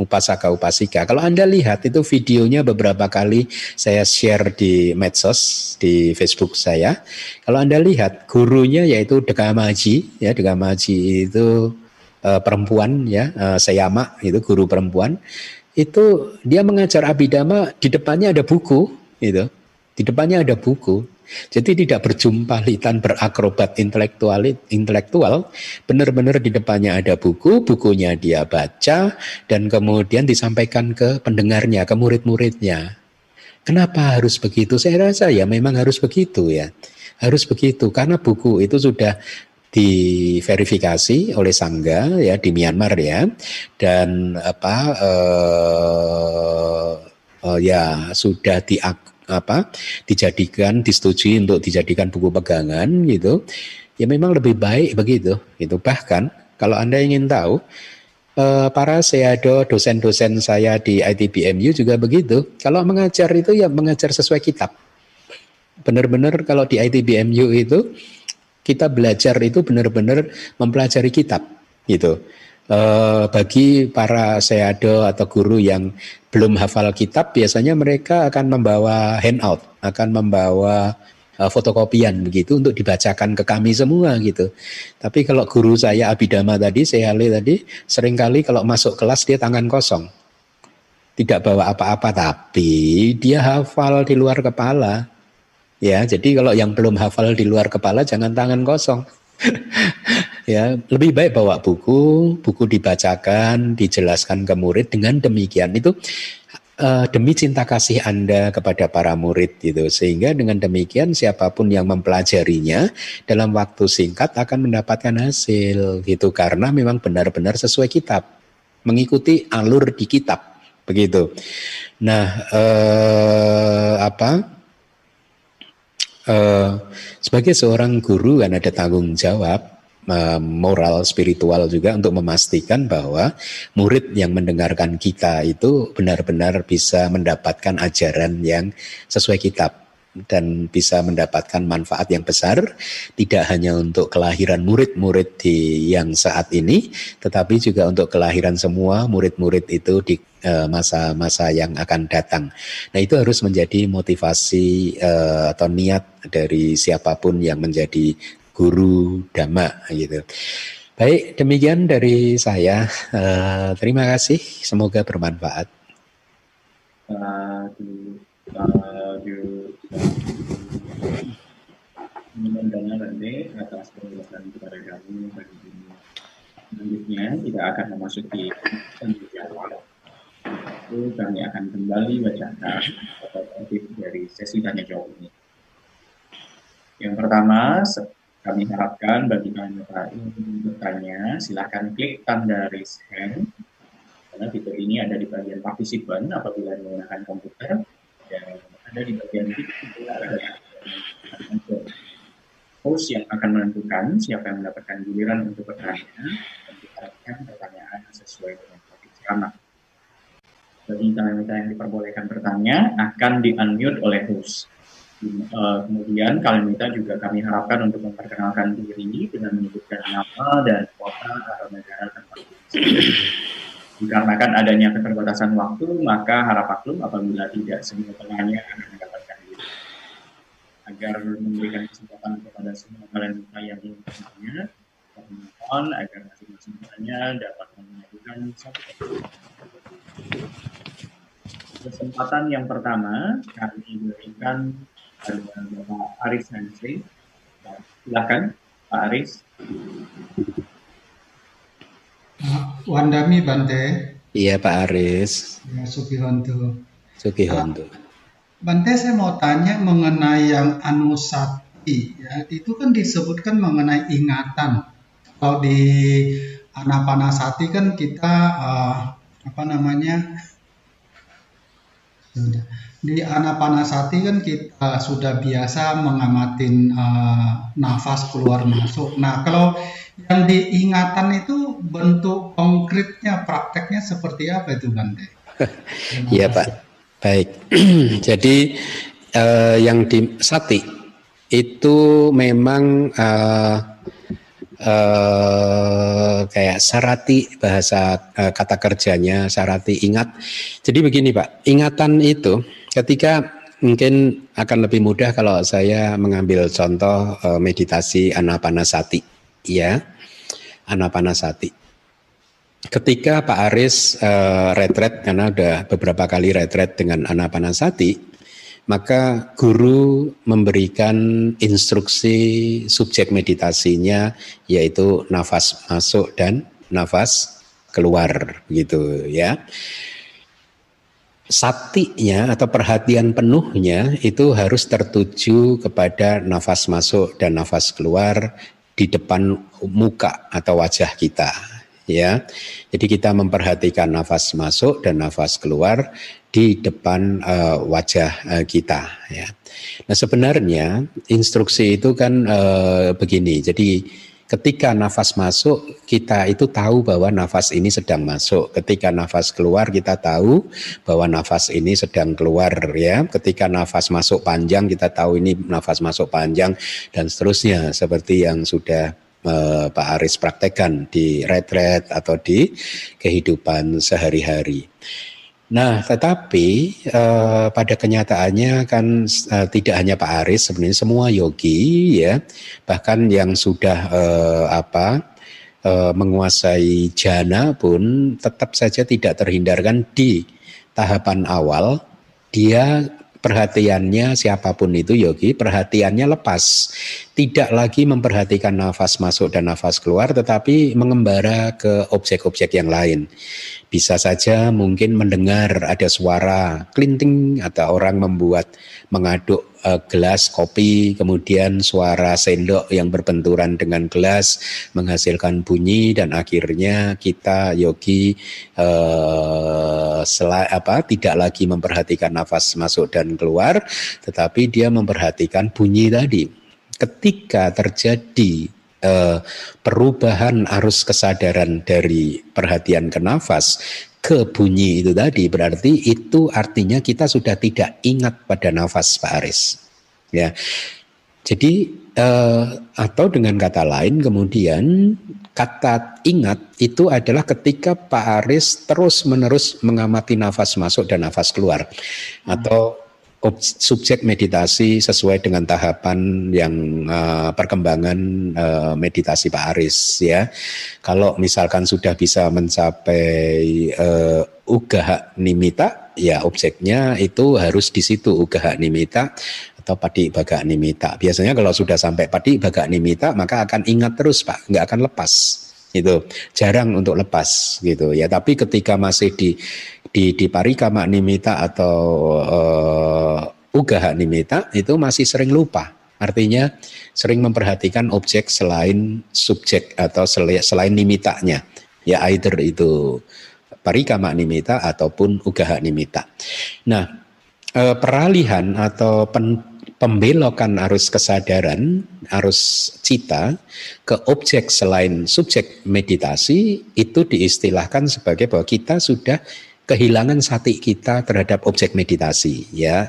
upasaka upasika. Kalau Anda lihat itu videonya beberapa kali saya share di medsos di Facebook saya. Kalau Anda lihat gurunya yaitu Dekamaji ya Dekamaji itu uh, perempuan ya uh, Sayama itu guru perempuan itu dia mengajar abidama di depannya ada buku itu di depannya ada buku. Jadi tidak berjumpa litan berakrobat intelektual, intelektual. Benar-benar di depannya ada buku, bukunya dia baca dan kemudian disampaikan ke pendengarnya, ke murid-muridnya. Kenapa harus begitu? Saya rasa ya memang harus begitu ya. Harus begitu karena buku itu sudah diverifikasi oleh Sangga ya di Myanmar ya dan apa uh, uh, ya sudah di apa dijadikan disetujui untuk dijadikan buku pegangan gitu. Ya memang lebih baik begitu itu bahkan kalau anda ingin tahu uh, para seado dosen-dosen saya di ITBMU juga begitu. Kalau mengajar itu ya mengajar sesuai kitab. Benar-benar kalau di ITBMU itu kita belajar itu benar-benar mempelajari kitab gitu. E, bagi para seado atau guru yang belum hafal kitab, biasanya mereka akan membawa handout, akan membawa e, fotokopian begitu untuk dibacakan ke kami semua gitu. Tapi kalau guru saya Abidama tadi, saya tadi, sering kali kalau masuk kelas dia tangan kosong. Tidak bawa apa-apa tapi dia hafal di luar kepala Ya, jadi kalau yang belum hafal di luar kepala jangan tangan kosong. (laughs) ya, lebih baik bawa buku, buku dibacakan, dijelaskan ke murid dengan demikian itu uh, demi cinta kasih Anda kepada para murid gitu. Sehingga dengan demikian siapa pun yang mempelajarinya dalam waktu singkat akan mendapatkan hasil gitu karena memang benar-benar sesuai kitab, mengikuti alur di kitab begitu. Nah, uh, apa? uh, sebagai seorang guru kan ada tanggung jawab moral spiritual juga untuk memastikan bahwa murid yang mendengarkan kita itu benar-benar bisa mendapatkan ajaran yang sesuai kitab dan bisa mendapatkan manfaat yang besar tidak hanya untuk kelahiran murid-murid di yang saat ini tetapi juga untuk kelahiran semua murid-murid itu di eh, masa-masa yang akan datang. Nah, itu harus menjadi motivasi uh, atau niat dari siapa pun yang menjadi guru dhamma gitu. Baik, demikian dari saya. Uh, terima kasih, semoga bermanfaat. Uh, Mendengar nanti atas penjelasan kepada kami bagi ini. Selanjutnya tidak akan memasuki jawab. Itu kami akan kembali bacakan dari sesi tanya jawab ini. Yang pertama, kami harapkan bagi kalian yang bertanya, silahkan klik tanda raise hand karena fitur ini ada di bagian partisipan apabila menggunakan komputer dan ada di bagian titik ada host yang akan menentukan siapa yang mendapatkan giliran untuk bertanya dan diharapkan pertanyaan sesuai dengan topik ceramah. Bagi kalian yang diperbolehkan bertanya akan di-unmute oleh host. Uh, kemudian kalian minta juga kami harapkan untuk memperkenalkan diri dengan menyebutkan nama dan kota atau negara tempat Dikarenakan adanya keterbatasan waktu, maka harap maklum apabila tidak semua penanya akan mendapatkan diri. Agar memberikan kesempatan kepada semua kalian yang ingin bertanya, mohon agar masing-masing penanya dapat mengajukan satu Kesempatan yang pertama kami berikan pada Bapak Aris Henry. Silakan, Pak Aris. Wandami Bante. Iya Pak Aris. Ya, Sukihonto. Sukihonto. Bante saya mau tanya mengenai yang anusati ya itu kan disebutkan mengenai ingatan. Kalau di anapanasati kan kita uh, apa namanya sudah di anapanasati kan kita sudah biasa mengamatin uh, nafas keluar masuk. Nah kalau yang diingatan itu bentuk konkretnya, prakteknya seperti apa itu Bante? (laughs) Iya Pak. Baik. (clears throat) Jadi uh, yang di sati itu memang uh, uh, kayak sarati bahasa uh, kata kerjanya sarati ingat. Jadi begini Pak, ingatan itu ketika mungkin akan lebih mudah kalau saya mengambil contoh uh, meditasi anapanasati ya anapanasati ketika Pak Aris uh, retret karena udah beberapa kali retret dengan anapanasati maka guru memberikan instruksi subjek meditasinya yaitu nafas masuk dan nafas keluar gitu ya satinya atau perhatian penuhnya itu harus tertuju kepada nafas masuk dan nafas keluar di depan muka atau wajah kita ya. Jadi kita memperhatikan nafas masuk dan nafas keluar di depan uh, wajah uh, kita ya. Nah, sebenarnya instruksi itu kan uh, begini. Jadi Ketika nafas masuk, kita itu tahu bahwa nafas ini sedang masuk. Ketika nafas keluar, kita tahu bahwa nafas ini sedang keluar ya. Ketika nafas masuk panjang, kita tahu ini nafas masuk panjang dan seterusnya seperti yang sudah Pak Aris praktekkan di retret atau di kehidupan sehari-hari. Nah, tetapi eh, pada kenyataannya kan eh, tidak hanya Pak Aris, sebenarnya semua yogi ya, bahkan yang sudah eh, apa eh, menguasai jana pun tetap saja tidak terhindarkan di tahapan awal dia perhatiannya siapa pun itu yogi, perhatiannya lepas. Tidak lagi memperhatikan nafas masuk dan nafas keluar, tetapi mengembara ke objek-objek yang lain. Bisa saja mungkin mendengar ada suara klinting atau orang membuat mengaduk uh, gelas kopi, kemudian suara sendok yang berbenturan dengan gelas menghasilkan bunyi dan akhirnya kita yogi uh, sel- apa tidak lagi memperhatikan nafas masuk dan keluar, tetapi dia memperhatikan bunyi tadi. Ketika terjadi eh, perubahan arus kesadaran dari perhatian ke nafas ke bunyi itu tadi. Berarti itu artinya kita sudah tidak ingat pada nafas Pak Aris. Ya. Jadi eh, atau dengan kata lain kemudian kata ingat itu adalah ketika Pak Aris terus menerus mengamati nafas masuk dan nafas keluar. Atau subjek meditasi sesuai dengan tahapan yang uh, perkembangan uh, meditasi Pak Aris ya. Kalau misalkan sudah bisa mencapai uh, ugaha nimita, ya objeknya itu harus di situ ugaha nimita atau padi baga nimita. Biasanya kalau sudah sampai padi baga nimita maka akan ingat terus Pak, nggak akan lepas itu jarang untuk lepas gitu ya tapi ketika masih di di di parikama nimita atau uh, ugaha nimita itu masih sering lupa. Artinya sering memperhatikan objek selain subjek atau selain nimitanya ya either itu parikama nimita ataupun ugaha nimita. Nah uh, peralihan atau pen, pembelokan arus kesadaran, arus cita ke objek selain subjek meditasi itu diistilahkan sebagai bahwa kita sudah kehilangan sati kita terhadap objek meditasi ya.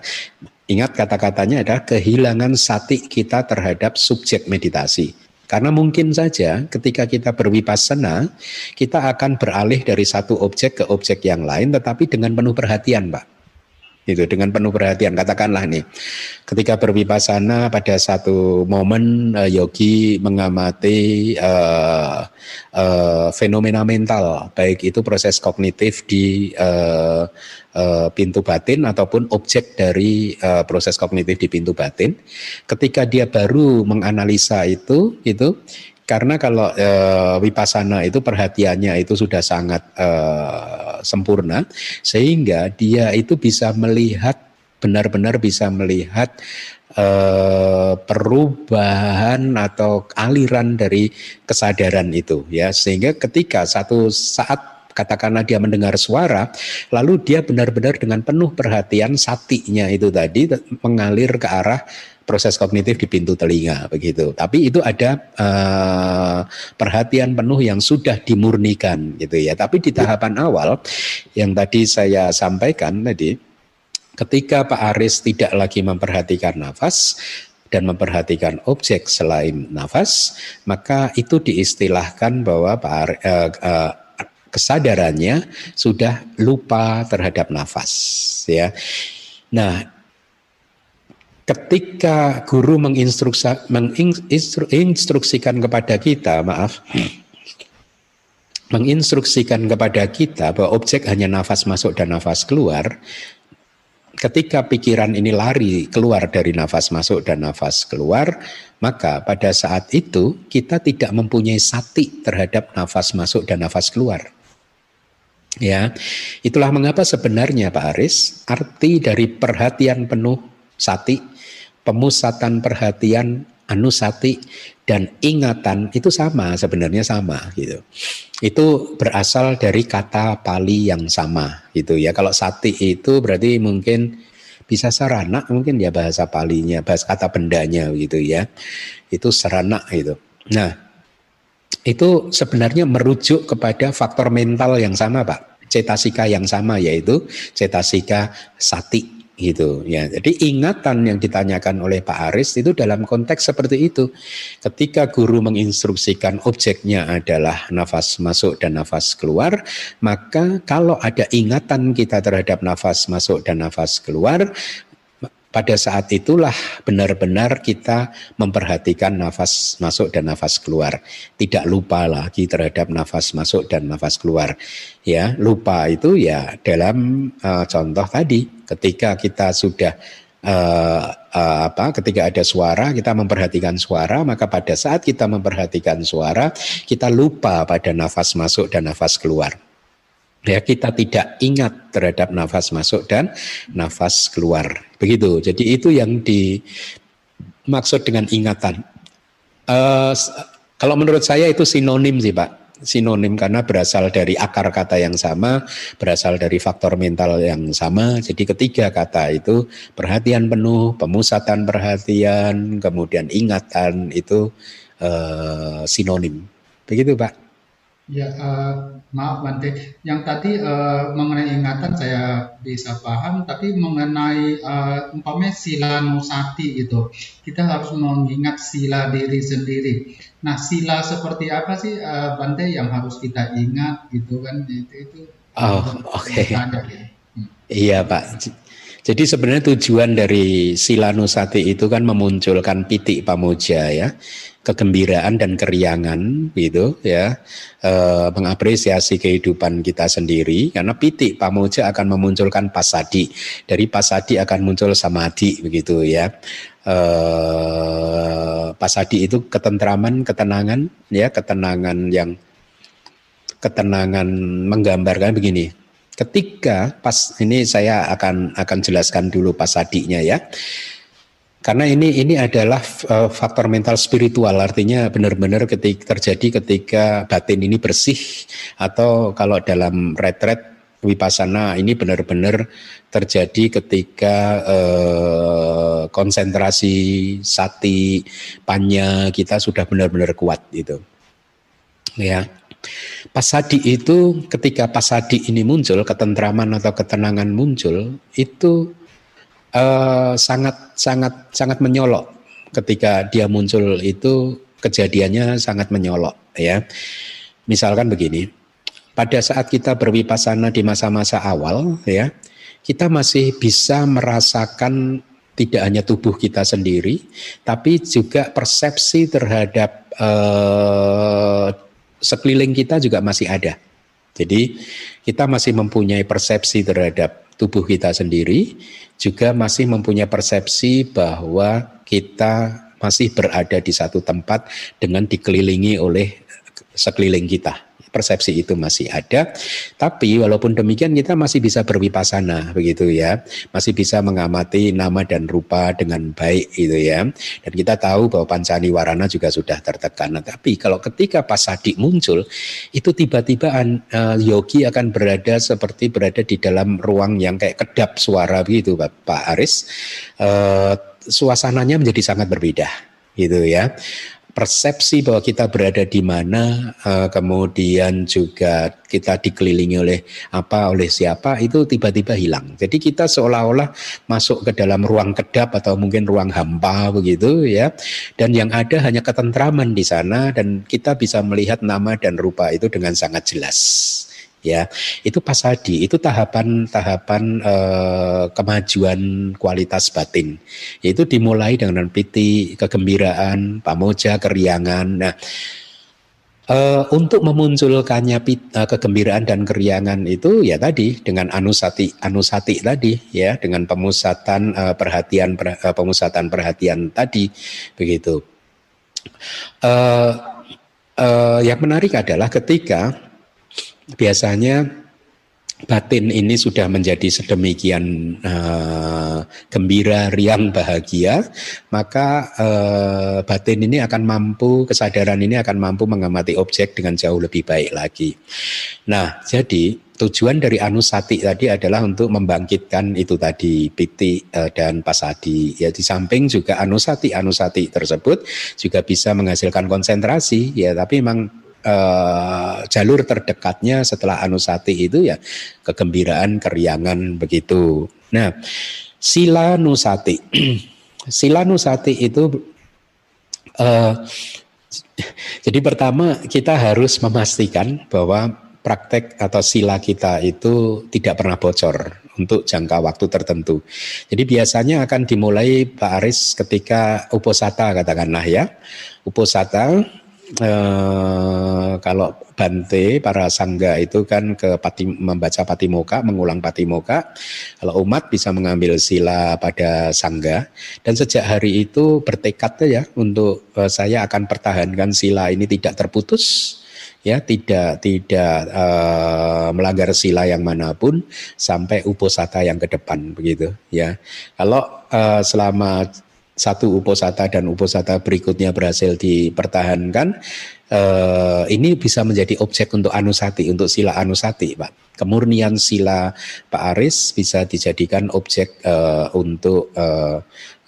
Ingat kata-katanya adalah kehilangan sati kita terhadap subjek meditasi. Karena mungkin saja ketika kita berwipasana, kita akan beralih dari satu objek ke objek yang lain tetapi dengan penuh perhatian, Pak itu dengan penuh perhatian. Katakanlah nih ketika berwipasana pada satu momen uh, yogi mengamati uh, uh, fenomena mental baik itu proses kognitif di uh, uh, pintu batin ataupun objek dari uh, proses kognitif di pintu batin. Ketika dia baru menganalisa itu itu karena kalau e, wipasana itu perhatiannya itu sudah sangat e, sempurna sehingga dia itu bisa melihat benar-benar bisa melihat e, perubahan atau aliran dari kesadaran itu ya. Sehingga ketika satu saat katakanlah dia mendengar suara, lalu dia benar-benar dengan penuh perhatian satinya itu tadi mengalir ke arah proses kognitif di pintu telinga begitu. Tapi itu ada uh, perhatian penuh yang sudah dimurnikan gitu ya. Tapi di tahapan awal yang tadi saya sampaikan tadi ketika Pak Aris tidak lagi memperhatikan nafas dan memperhatikan objek selain nafas, maka itu diistilahkan bahwa Pak Aris, uh, eh, uh, eh, kesadarannya sudah lupa terhadap nafas ya. Nah, ketika guru menginstruksikan kepada kita, maaf, menginstruksikan kepada kita bahwa objek hanya nafas masuk dan nafas keluar, ketika pikiran ini lari keluar dari nafas masuk dan nafas keluar, maka pada saat itu kita tidak mempunyai sati terhadap nafas masuk dan nafas keluar. Ya, itulah mengapa sebenarnya Pak Aris arti dari perhatian penuh sati, pemusatan perhatian anusati dan ingatan itu sama sebenarnya sama gitu. Itu berasal dari kata Pali yang sama gitu ya. Kalau sati itu berarti mungkin bisa sarana mungkin ya bahasa palinya, bahasa kata bendanya gitu ya. Itu sarana gitu. Nah, itu sebenarnya merujuk kepada faktor mental yang sama Pak. Cetasika yang sama yaitu cetasika sati gitu ya. Jadi ingatan yang ditanyakan oleh Pak Aris itu dalam konteks seperti itu. Ketika guru menginstruksikan objeknya adalah nafas masuk dan nafas keluar, maka kalau ada ingatan kita terhadap nafas masuk dan nafas keluar, pada saat itulah benar-benar kita memperhatikan nafas masuk dan nafas keluar. Tidak lupa lagi terhadap nafas masuk dan nafas keluar. Ya, lupa itu ya dalam uh, contoh tadi ketika kita sudah uh, uh, apa ketika ada suara kita memperhatikan suara maka pada saat kita memperhatikan suara kita lupa pada nafas masuk dan nafas keluar. Ya kita tidak ingat terhadap nafas masuk dan nafas keluar. Begitu. Jadi itu yang dimaksud dengan ingatan. Uh, kalau menurut saya itu sinonim sih pak sinonim karena berasal dari akar kata yang sama berasal dari faktor mental yang sama. Jadi ketiga kata itu perhatian penuh pemusatan perhatian kemudian ingatan itu uh, sinonim. Begitu pak Ya, uh, maaf Bante. Yang tadi uh, mengenai ingatan saya bisa paham, tapi mengenai uh, umpamanya sila nusati itu, kita harus mengingat sila diri sendiri. Nah, sila seperti apa sih uh, Bante yang harus kita ingat gitu kan? Itu itu. Oh, oke. Okay. Hmm. Iya Pak. Jadi sebenarnya tujuan dari sila nusati itu kan memunculkan pitik pamoja ya kegembiraan dan keriangan gitu ya e, mengapresiasi kehidupan kita sendiri. Karena pitik pamoja akan memunculkan pasadi dari pasadi akan muncul samadhi begitu ya. E, pasadi itu ketentraman ketenangan ya ketenangan yang ketenangan menggambarkan begini. Ketika pas ini saya akan akan jelaskan dulu pasadinya ya karena ini ini adalah uh, faktor mental spiritual. Artinya benar-benar ketika terjadi ketika batin ini bersih atau kalau dalam retret wipasana ini benar-benar terjadi ketika uh, konsentrasi sati panya kita sudah benar-benar kuat itu ya. Pasadi itu ketika pasadi ini muncul ketentraman atau ketenangan muncul itu uh, sangat sangat sangat menyolok ketika dia muncul itu kejadiannya sangat menyolok ya. Misalkan begini, pada saat kita berwipasana di masa-masa awal ya, kita masih bisa merasakan tidak hanya tubuh kita sendiri, tapi juga persepsi terhadap uh, sekeliling kita juga masih ada. Jadi kita masih mempunyai persepsi terhadap tubuh kita sendiri, juga masih mempunyai persepsi bahwa kita masih berada di satu tempat dengan dikelilingi oleh sekeliling kita persepsi itu masih ada. Tapi walaupun demikian kita masih bisa berwipasana begitu ya. Masih bisa mengamati nama dan rupa dengan baik itu ya. Dan kita tahu bahwa pancani warana juga sudah tertekan. Tapi kalau ketika pasadi muncul itu tiba-tiba uh, yogi akan berada seperti berada di dalam ruang yang kayak kedap suara begitu Pak Aris. Uh, suasananya menjadi sangat berbeda gitu ya persepsi bahwa kita berada di mana, uh, kemudian juga kita dikelilingi oleh apa, oleh siapa, itu tiba-tiba hilang. Jadi kita seolah-olah masuk ke dalam ruang kedap atau mungkin ruang hampa begitu ya, dan yang ada hanya ketentraman di sana dan kita bisa melihat nama dan rupa itu dengan sangat jelas ya. Itu pasadi itu tahapan-tahapan eh, kemajuan kualitas batin. Itu dimulai dengan piti kegembiraan pamoja keriangan. Nah Uh, untuk memunculkannya uh, kegembiraan dan keriangan itu ya tadi dengan anusati anusati tadi ya dengan pemusatan uh, perhatian per, uh, pemusatan perhatian tadi begitu. Uh, uh, yang menarik adalah ketika biasanya batin ini sudah menjadi sedemikian uh, gembira, riang, bahagia, maka uh, batin ini akan mampu, kesadaran ini akan mampu mengamati objek dengan jauh lebih baik lagi. Nah, jadi tujuan dari anusati tadi adalah untuk membangkitkan itu tadi piti uh, dan pasadi. Ya di samping juga anusati anusati tersebut juga bisa menghasilkan konsentrasi ya, tapi memang uh, jalur terdekatnya setelah Anusati itu ya kegembiraan, keriangan begitu. Nah, Sila Nusati. (clears throat) Sila Nusati itu uh, jadi pertama kita harus memastikan bahwa praktek atau sila kita itu tidak pernah bocor untuk jangka waktu tertentu. Jadi biasanya akan dimulai Pak Aris ketika uposata katakanlah ya. Uposata eh, kalau Bante para sangga itu kan ke pati, membaca patimoka, mengulang patimoka. Kalau umat bisa mengambil sila pada sangga dan sejak hari itu bertekad ya untuk eh, saya akan pertahankan sila ini tidak terputus ya tidak tidak uh, melanggar sila yang mana pun sampai uposata yang ke depan begitu ya kalau uh, selama satu uposata dan uposata berikutnya berhasil dipertahankan, eh, ini bisa menjadi objek untuk anusati, untuk sila anusati, Pak. Kemurnian sila Pak Aris bisa dijadikan objek eh, untuk eh,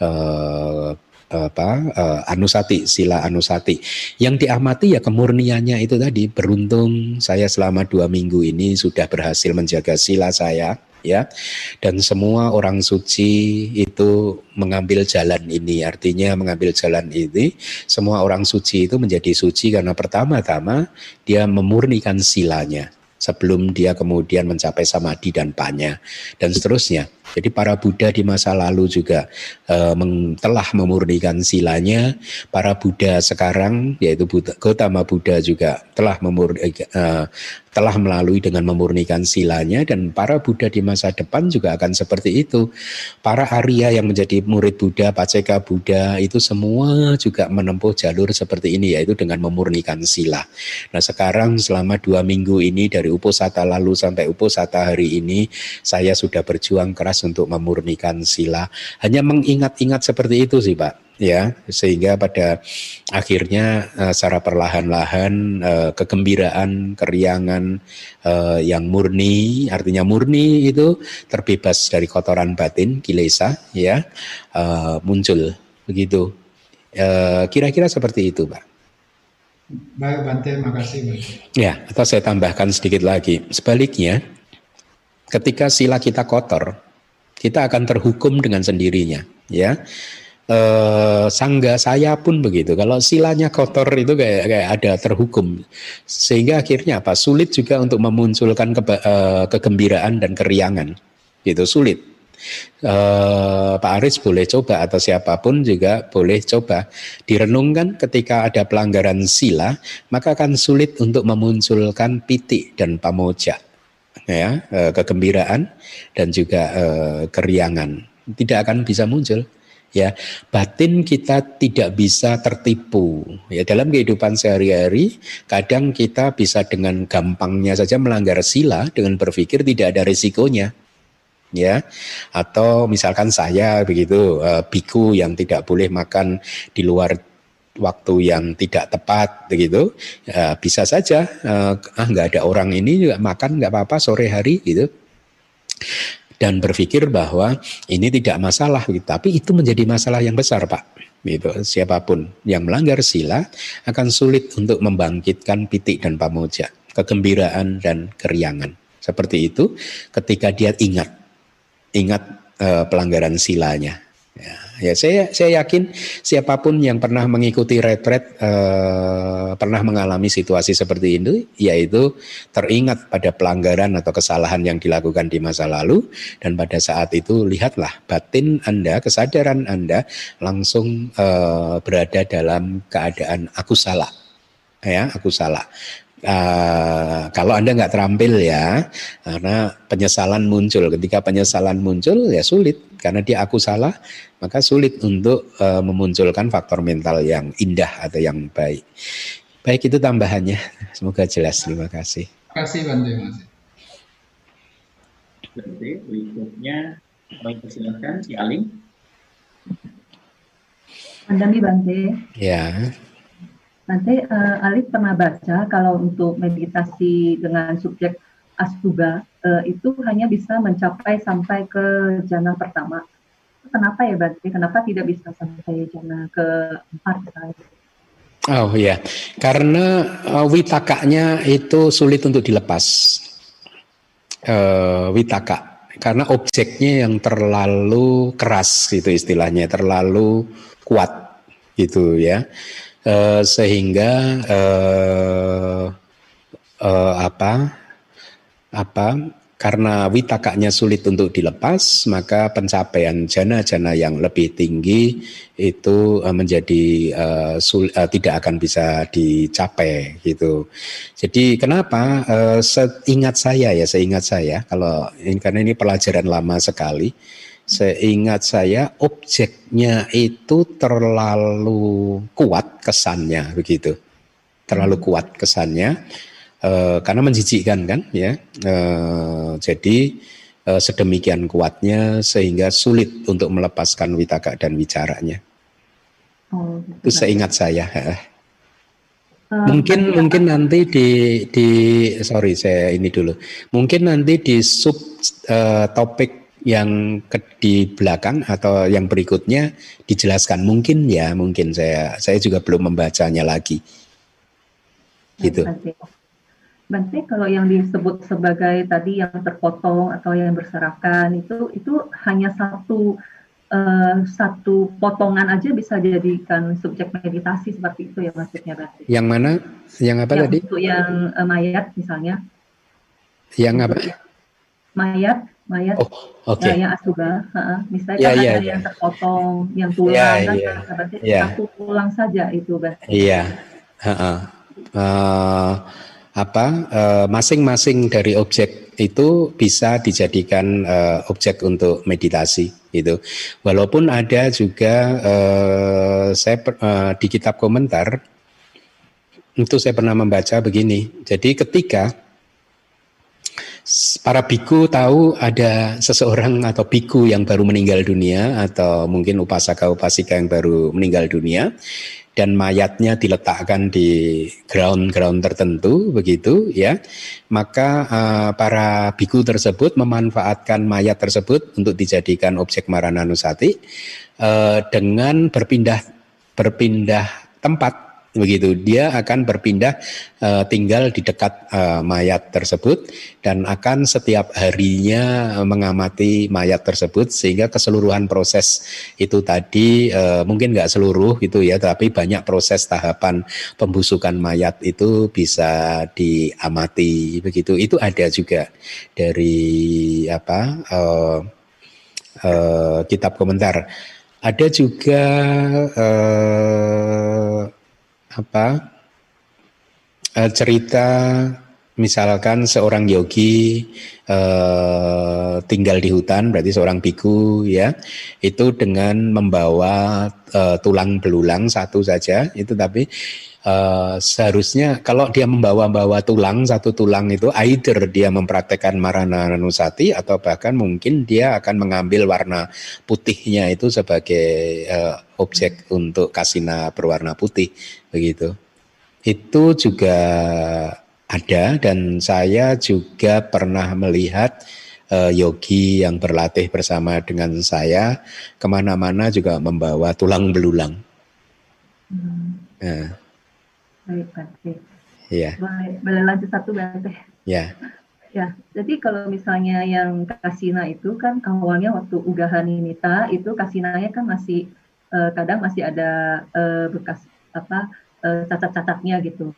eh, apa uh, anusati sila anusati yang diamati ya kemurniannya itu tadi beruntung saya selama dua minggu ini sudah berhasil menjaga sila saya ya. Dan semua orang suci itu mengambil jalan ini. Artinya mengambil jalan ini semua orang suci itu menjadi suci karena pertama-tama dia memurnikan silanya sebelum dia kemudian mencapai samadhi dan panya dan seterusnya jadi para Buddha di masa lalu juga uh, telah memurnikan silanya. Para Buddha sekarang yaitu Buddha, Gautama Buddha juga telah memurni, uh, telah melalui dengan memurnikan silanya dan para Buddha di masa depan juga akan seperti itu. Para Arya yang menjadi murid Buddha, Paceka Buddha itu semua juga menempuh jalur seperti ini yaitu dengan memurnikan sila. Nah sekarang selama dua minggu ini dari Uposata lalu sampai Uposata hari ini saya sudah berjuang keras untuk memurnikan sila. Hanya mengingat-ingat seperti itu sih Pak ya. Sehingga pada akhirnya uh, secara perlahan-lahan uh, kegembiraan keriangan uh, yang murni artinya murni itu terbebas dari kotoran batin kilesa ya uh, muncul begitu. Kira-kira seperti itu pak. Baik Bante makasih ya atau saya tambahkan sedikit lagi. Sebaliknya ketika sila kita kotor kita akan terhukum dengan sendirinya ya. Eh, sangga saya pun begitu. Kalau silanya kotor itu kayak kayak ada terhukum. Sehingga akhirnya apa? Sulit juga untuk memunculkan ke, eh, kegembiraan dan keriangan. Gitu sulit. Eh, Pak Aris boleh coba atau siapa pun juga boleh coba. Direnungkan ketika ada pelanggaran sila maka akan sulit untuk memunculkan pitik dan pamoja ya eh, kegembiraan dan juga eh, keriangan. Tidak akan bisa muncul ya. Batin kita tidak bisa tertipu ya. Dalam kehidupan sehari-hari kadang kita bisa dengan gampangnya saja melanggar sila dengan berpikir tidak ada risikonya ya. Atau misalkan saya begitu uh, biku yang tidak boleh makan di luar waktu yang tidak tepat begitu. Ya, bisa saja uh, ah nggak ada orang ini juga makan nggak apa-apa sore hari gitu. Dan berpikir bahwa ini tidak masalah gitu. tapi itu menjadi masalah yang besar pak. Gitu siapa pun yang melanggar sila akan sulit untuk membangkitkan pitik dan pamoja kegembiraan dan keriangan. Seperti itu ketika dia ingat ingat uh, pelanggaran silanya. Ya, ya saya saya yakin siapa pun yang pernah mengikuti retret eh, pernah mengalami situasi seperti ini, yaitu teringat pada pelanggaran atau kesalahan yang dilakukan di masa lalu dan pada saat itu lihatlah batin Anda, kesadaran Anda langsung eh, berada dalam keadaan aku salah, ya aku salah. Uh, kalau anda nggak terampil ya, karena penyesalan muncul. Ketika penyesalan muncul ya sulit karena dia aku salah, maka sulit untuk uh, memunculkan faktor mental yang indah atau yang baik. Baik itu tambahannya. (laughs) Semoga jelas. Terima kasih. Terima kasih Bante. Berarti berikutnya kami persilahkan si Aling. Pandami Bante. Ya. Bante, uh, Alif pernah baca kalau untuk meditasi dengan subjek astuba uh, itu hanya bisa mencapai sampai ke jana pertama. Kenapa ya Bante? Kenapa tidak bisa sampai jana keempat? Oh ya, karena uh, witakanya itu sulit untuk dilepas uh, witaka karena objeknya yang terlalu keras gitu istilahnya terlalu kuat gitu ya uh, sehingga uh, uh, apa apa karena witakanya sulit untuk dilepas, maka pencapaian jana-jana yang lebih tinggi itu uh, menjadi uh, sul, uh, tidak akan bisa dicapai gitu. Jadi kenapa? Uh, seingat saya ya, seingat saya kalau ini karena ini pelajaran lama sekali. Seingat saya objeknya itu terlalu kuat kesannya begitu. Terlalu kuat kesannya Eh, karena menjijikkan kan ya. E, jadi e, sedemikian kuatnya sehingga sulit untuk melepaskan witaka dan wicaranya. Oh, itu seingat saya. Mungkin mungkin nanti di di sorry saya ini dulu. Mungkin nanti di sub uh, topik yang ke, di belakang atau yang berikutnya dijelaskan mungkin ya mungkin saya saya juga belum membacanya lagi gitu. Bante, kalau yang disebut sebagai tadi yang terpotong atau yang berserakan itu itu hanya satu uh, satu potongan aja bisa dijadikan subjek meditasi seperti itu ya maksudnya Bante. Yang mana? Yang apa yang tadi? Untuk yang uh, mayat misalnya. Yang apa? Mayat, mayat. Oh, oke. Okay. Ya, yang asuba, uh, misalnya ya, kan ya, ada ya. yang terpotong, yang tulang ya, kan, ya. berarti ya. satu tulang saja itu Bante. Iya. Uh, uh. Uh, apa eh, masing-masing dari objek itu bisa dijadikan uh, objek untuk meditasi itu walaupun ada juga uh, saya uh, di kitab komentar itu saya pernah membaca begini. Jadi ketika para biku tahu ada seseorang atau biku yang baru meninggal dunia atau mungkin upasaka upasika yang baru meninggal dunia dan mayatnya diletakkan di ground-ground tertentu begitu ya. Maka uh, para biku tersebut memanfaatkan mayat tersebut untuk dijadikan objek marananusati uh, dengan berpindah berpindah tempat begitu. Dia akan berpindah uh, tinggal di dekat uh, mayat tersebut dan akan setiap harinya mengamati mayat tersebut sehingga keseluruhan proses itu tadi uh, mungkin nggak seluruh gitu ya tapi banyak proses tahapan pembusukan mayat itu bisa diamati. Begitu. Itu ada juga dari apa uh, uh, kitab komentar. Ada juga uh, apa? Uh, cerita misalkan seorang yogi uh, tinggal di hutan berarti seorang biku ya itu dengan membawa uh, tulang belulang satu saja itu tapi uh, seharusnya kalau dia membawa-bawa tulang satu tulang itu either dia mempraktekkan marana nusati atau bahkan mungkin dia akan mengambil warna putihnya itu sebagai uh, objek untuk kasina berwarna putih begitu. Itu juga ada dan saya juga pernah melihat uh, yogi yang berlatih bersama dengan saya ke mana-mana juga membawa tulang belulang. Hmm. Nah. Baik, Pak. Iya. Boleh, boleh lanjut satu, Pak. Ya. Ya, jadi kalau misalnya yang kasina itu kan awalnya waktu ugahan nita itu kasinanya kan masih uh, kadang masih ada uh, bekas apa uh, cacat-cacatnya gitu.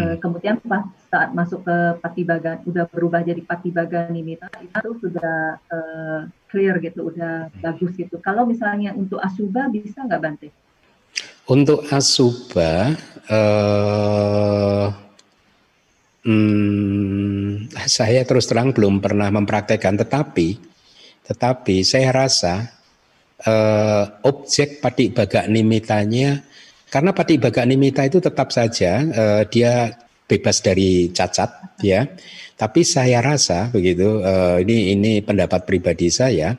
Uh, kemudian pas saat masuk ke patibagan udah berubah jadi patibagan nita itu sudah uh, clear gitu, udah bagus gitu. Kalau misalnya untuk asuba bisa nggak Bante? Untuk asuba uh, hmm, saya terus terang belum pernah mempraktekkan, tetapi tetapi saya rasa uh, objek patik baga nimitanya karena patik baga nimita itu tetap saja uh, dia bebas dari cacat ya. Tapi saya rasa begitu uh, ini ini pendapat pribadi saya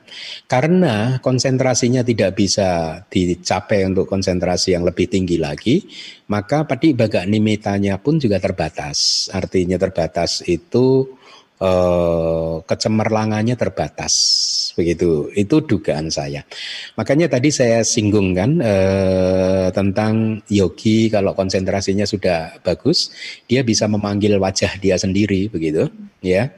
karena konsentrasinya tidak bisa dicapai untuk konsentrasi yang lebih tinggi lagi, maka padi baga nimitanya pun juga terbatas. Artinya terbatas itu eh, kecemerlangannya terbatas begitu. Itu dugaan saya. Makanya tadi saya singgung kan eh, tentang yogi kalau konsentrasinya sudah bagus dia bisa memanggil wajah dia sendiri begitu ya.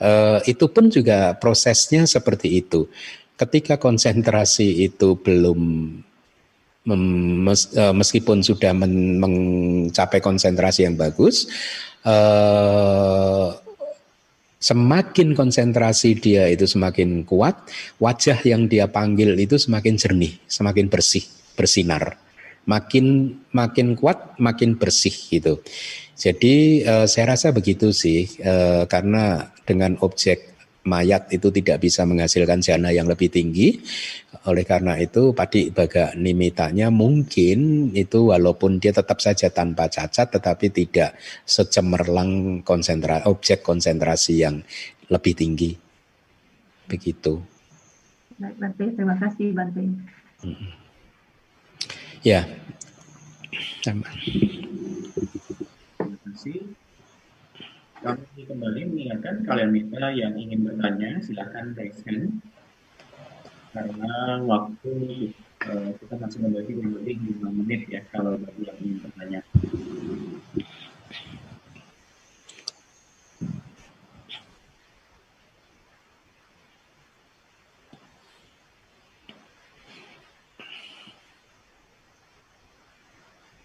Eh, itu pun juga prosesnya seperti itu. Ketika konsentrasi itu belum eh, meskipun sudah mencapai konsentrasi yang bagus eh, Semakin konsentrasi dia itu semakin kuat, wajah yang dia panggil itu semakin jernih, semakin bersih, bersinar. Makin makin kuat, makin bersih gitu. Jadi uh, saya rasa begitu sih, uh, karena dengan objek mayat itu tidak bisa menghasilkan jana yang lebih tinggi. Oleh karena itu padi baga nimitanya mungkin itu walaupun dia tetap saja tanpa cacat tetapi tidak secemerlang konsentra objek konsentrasi yang lebih tinggi. Begitu. Baik, Bante. Terima kasih, Bante. Hmm. Ya. Terima kasih. Kami kembali mengingatkan kalian mitra yang ingin bertanya, silahkan raise hand. Karena waktu uh, kita masih memiliki kurang lebih 5 menit ya kalau bagi yang ingin bertanya.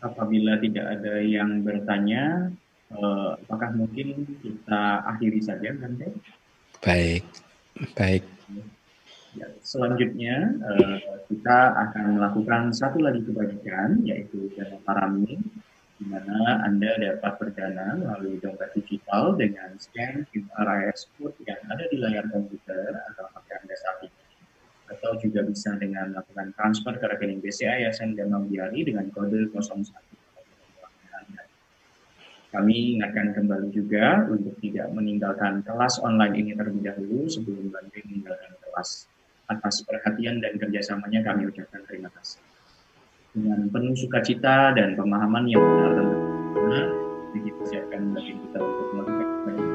Apabila tidak ada yang bertanya, uh, apakah mungkin kita akhiri saja nanti? Baik, baik. Ya, selanjutnya uh, kita akan melakukan satu lagi kebajikan yaitu dana parami di mana Anda dapat berdana melalui dompet digital dengan scan QRIS code yang ada di layar komputer atau HP Anda saat ini atau juga bisa dengan melakukan transfer ke rekening BCA Yayasan Danau Biari dengan kode 01 kami ingatkan kembali juga untuk tidak meninggalkan kelas online ini terlebih dahulu sebelum Bante meninggalkan kelas. Atas perhatian dan kerjasamanya kami ucapkan terima kasih. Dengan penuh sukacita dan pemahaman yang benar dan benar, kita siapkan bagi kita untuk melakukan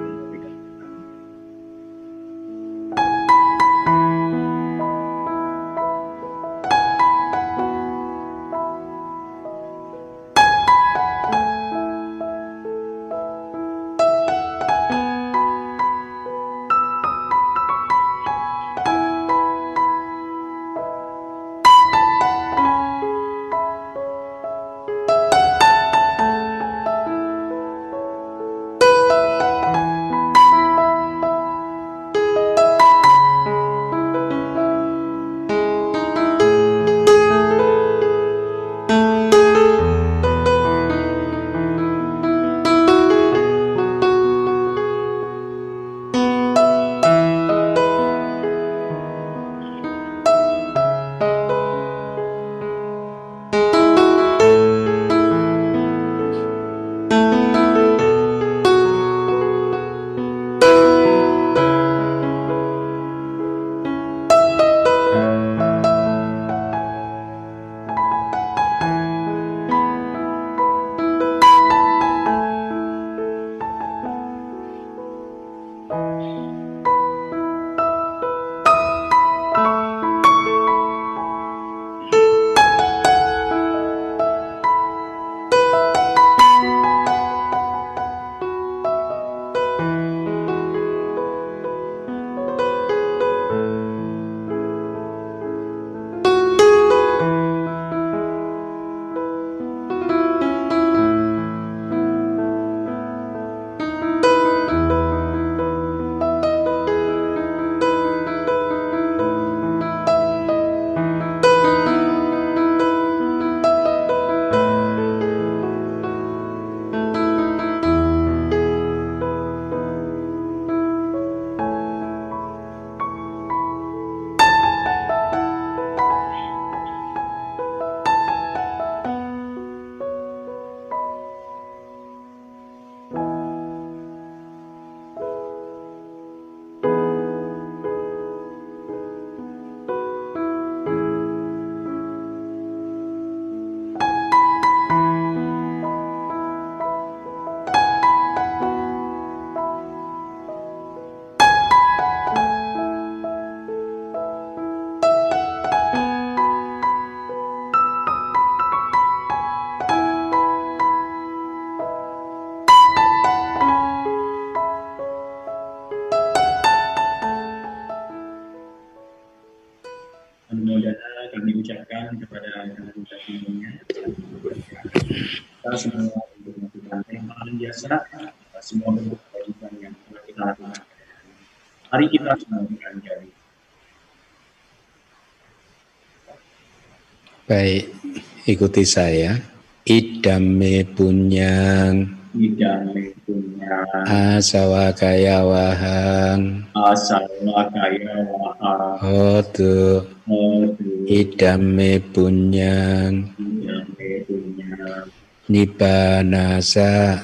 ikuti saya. Idame punyang. Idame punya asawa kaya wahang asawa kaya wahang hotu hotu idame punyang. Idame punya nibanasa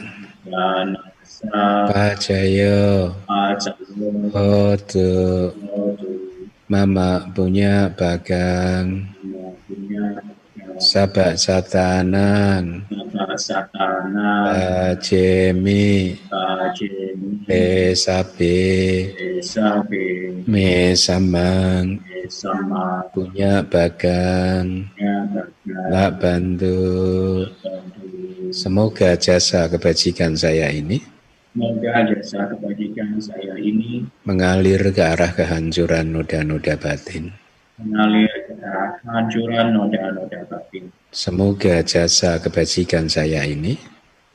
danasa pacayo acayo hotu hotu mama punya bagang. Punya sabak satanan Bapak Satana Bajemi. Bajemi. Besabe. Esabe Mesamang. Sama Punya bagan. Lak bantu Semoga jasa kebajikan saya ini Semoga jasa kebajikan saya ini mengalir ke arah kehancuran noda-noda batin. Mengalir ke arah kehancuran noda-noda batin. Semoga jasa kebajikan saya ini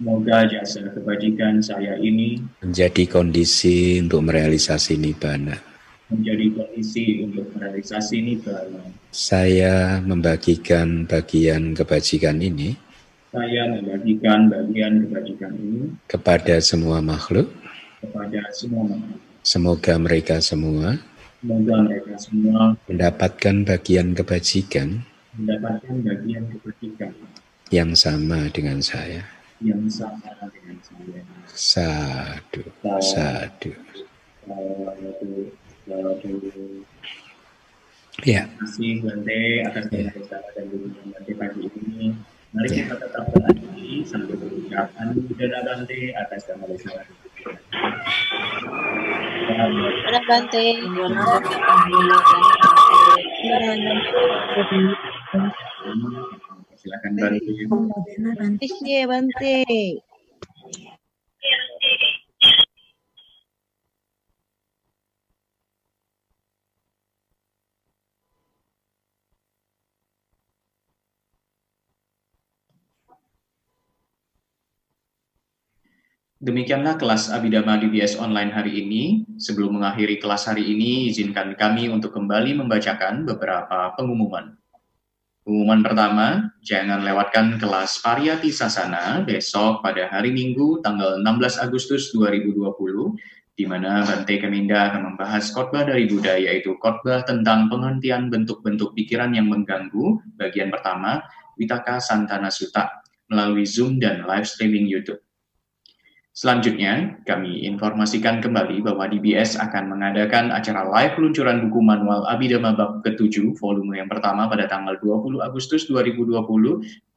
Semoga jasa kebajikan saya ini menjadi kondisi untuk merealisasi nibbana. menjadi kondisi untuk merealisasi nibbana. Saya membagikan bagian kebajikan ini Saya membagikan bagian kebajikan ini kepada semua makhluk. kepada semua makhluk. Semoga mereka semua Semoga mereka semua mendapatkan bagian kebajikan mendapatkan bagian kebajikan yang sama dengan saya. yang sama dengan saya. Sadu, sadu. Satu, satu. Ya, Terima kasih Bante atas Ya. dan dukungan Bante pagi ini. Mari kita tetap berhati sambil mengucapkan budaya Bante atas nama desa. Para Bante. Silakan Bante. Iya Demikianlah kelas Abhidhamma DBS online hari ini. Sebelum mengakhiri kelas hari ini, izinkan kami untuk kembali membacakan beberapa pengumuman. Pengumuman pertama, jangan lewatkan kelas Pariyati Sasana besok pada hari Minggu tanggal 16 Agustus 2020, di mana Bante Keminda akan membahas khotbah dari Buddha, yaitu khotbah tentang penghentian bentuk-bentuk pikiran yang mengganggu, bagian pertama, Vitaka Santana Sutta, melalui Zoom dan live streaming YouTube. Selanjutnya, kami informasikan kembali bahwa DBS akan mengadakan acara live peluncuran buku manual Abhidhamma Bab ke-7 volume yang pertama pada tanggal 20 Agustus 2020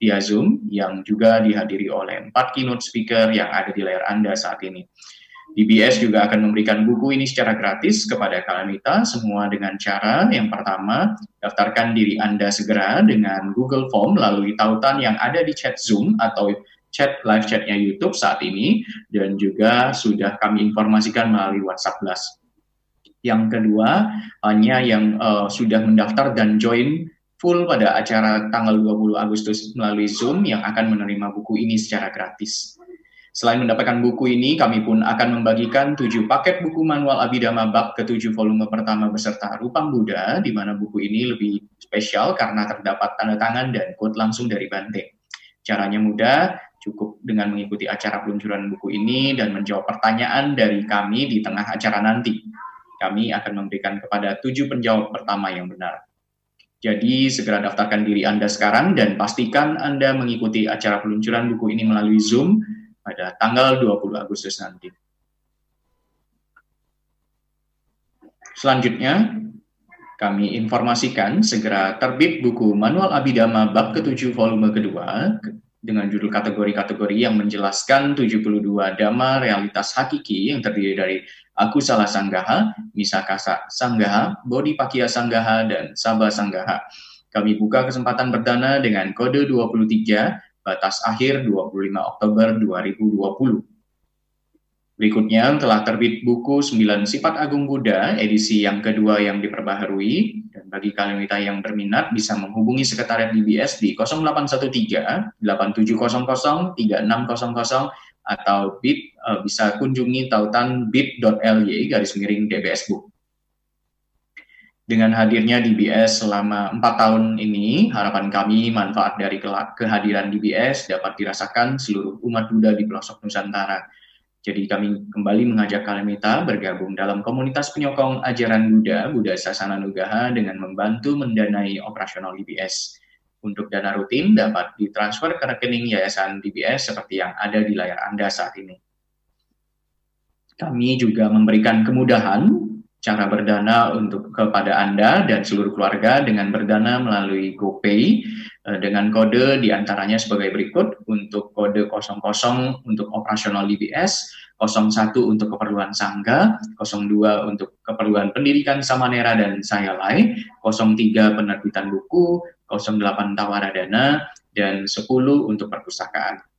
via Zoom yang juga dihadiri oleh empat keynote speaker yang ada di layar Anda saat ini. DBS juga akan memberikan buku ini secara gratis kepada kalian semua dengan cara yang pertama, daftarkan diri Anda segera dengan Google Form melalui tautan yang ada di chat Zoom atau chat live chatnya YouTube saat ini dan juga sudah kami informasikan melalui WhatsApp Blast. Yang kedua, hanya yang uh, sudah mendaftar dan join full pada acara tanggal 20 Agustus melalui Zoom yang akan menerima buku ini secara gratis. Selain mendapatkan buku ini, kami pun akan membagikan tujuh paket buku manual Abhidhamma Bab ke-7 volume pertama beserta Rupang Buddha, di mana buku ini lebih spesial karena terdapat tanda tangan dan quote langsung dari Bante. Caranya mudah, cukup dengan mengikuti acara peluncuran buku ini dan menjawab pertanyaan dari kami di tengah acara nanti. Kami akan memberikan kepada tujuh penjawab pertama yang benar. Jadi segera daftarkan diri Anda sekarang dan pastikan Anda mengikuti acara peluncuran buku ini melalui Zoom pada tanggal 20 Agustus nanti. Selanjutnya, kami informasikan segera terbit buku Manual Abhidhamma Bab ke-7 volume kedua dengan judul kategori-kategori yang menjelaskan 72 dhamma realitas hakiki yang terdiri dari Aku Salah Sanggaha, Misakasa Sanggaha, Bodhipakkya Sanggaha, dan Sabha Sanggaha. Kami buka kesempatan perdana dengan kode 23, batas akhir 25 Oktober 2020. Berikutnya telah terbit buku 9 Sifat Agung Buddha edisi yang kedua yang diperbaharui dan bagi kalian yang berminat bisa menghubungi sekretariat DBS di 0813 8700 3600 atau bit uh, bisa kunjungi tautan bit.ly garis miring DBS Book. Dengan hadirnya DBS selama empat tahun ini, harapan kami manfaat dari kehadiran DBS dapat dirasakan seluruh umat Buddha di pelosok Nusantara jadi kami kembali mengajak Kalemita bergabung dalam komunitas penyokong ajaran Buddha, Buddha Sasana Nugaha dengan membantu mendanai operasional DBS. Untuk dana rutin dapat ditransfer ke rekening Yayasan DBS seperti yang ada di layar Anda saat ini. Kami juga memberikan kemudahan cara berdana untuk kepada Anda dan seluruh keluarga dengan berdana melalui GoPay eh, dengan kode di antaranya sebagai berikut untuk kode 00 untuk operasional DBS, 01 untuk keperluan sangga, 02 untuk keperluan pendidikan Samanera dan Sayalai, 03 penerbitan buku, 08 tawaradana, dan 10 untuk perpustakaan.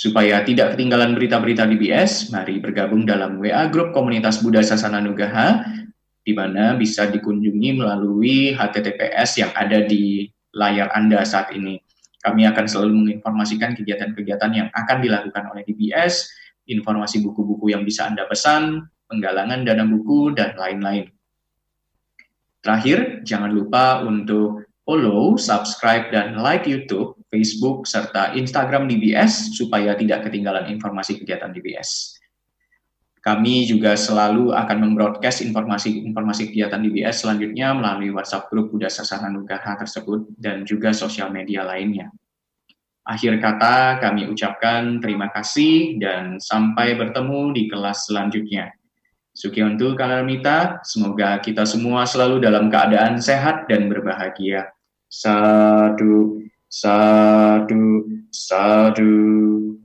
Supaya tidak ketinggalan berita-berita DBS, mari bergabung dalam WA Grup Komunitas Buddha Sasana Nugaha, di mana bisa dikunjungi melalui HTTPS yang ada di layar Anda saat ini. Kami akan selalu menginformasikan kegiatan-kegiatan yang akan dilakukan oleh DBS, informasi buku-buku yang bisa Anda pesan, penggalangan dana buku, dan lain-lain. Terakhir, jangan lupa untuk follow, subscribe, dan like YouTube, Facebook, serta Instagram DBS supaya tidak ketinggalan informasi kegiatan DBS. Kami juga selalu akan membroadcast informasi-informasi kegiatan DBS selanjutnya melalui WhatsApp grup Buddha Sasana Nugaha tersebut dan juga sosial media lainnya. Akhir kata kami ucapkan terima kasih dan sampai bertemu di kelas selanjutnya. Sukiyontu Kalamita, semoga kita semua selalu dalam keadaan sehat dan berbahagia. Sadu, sadu, sadu.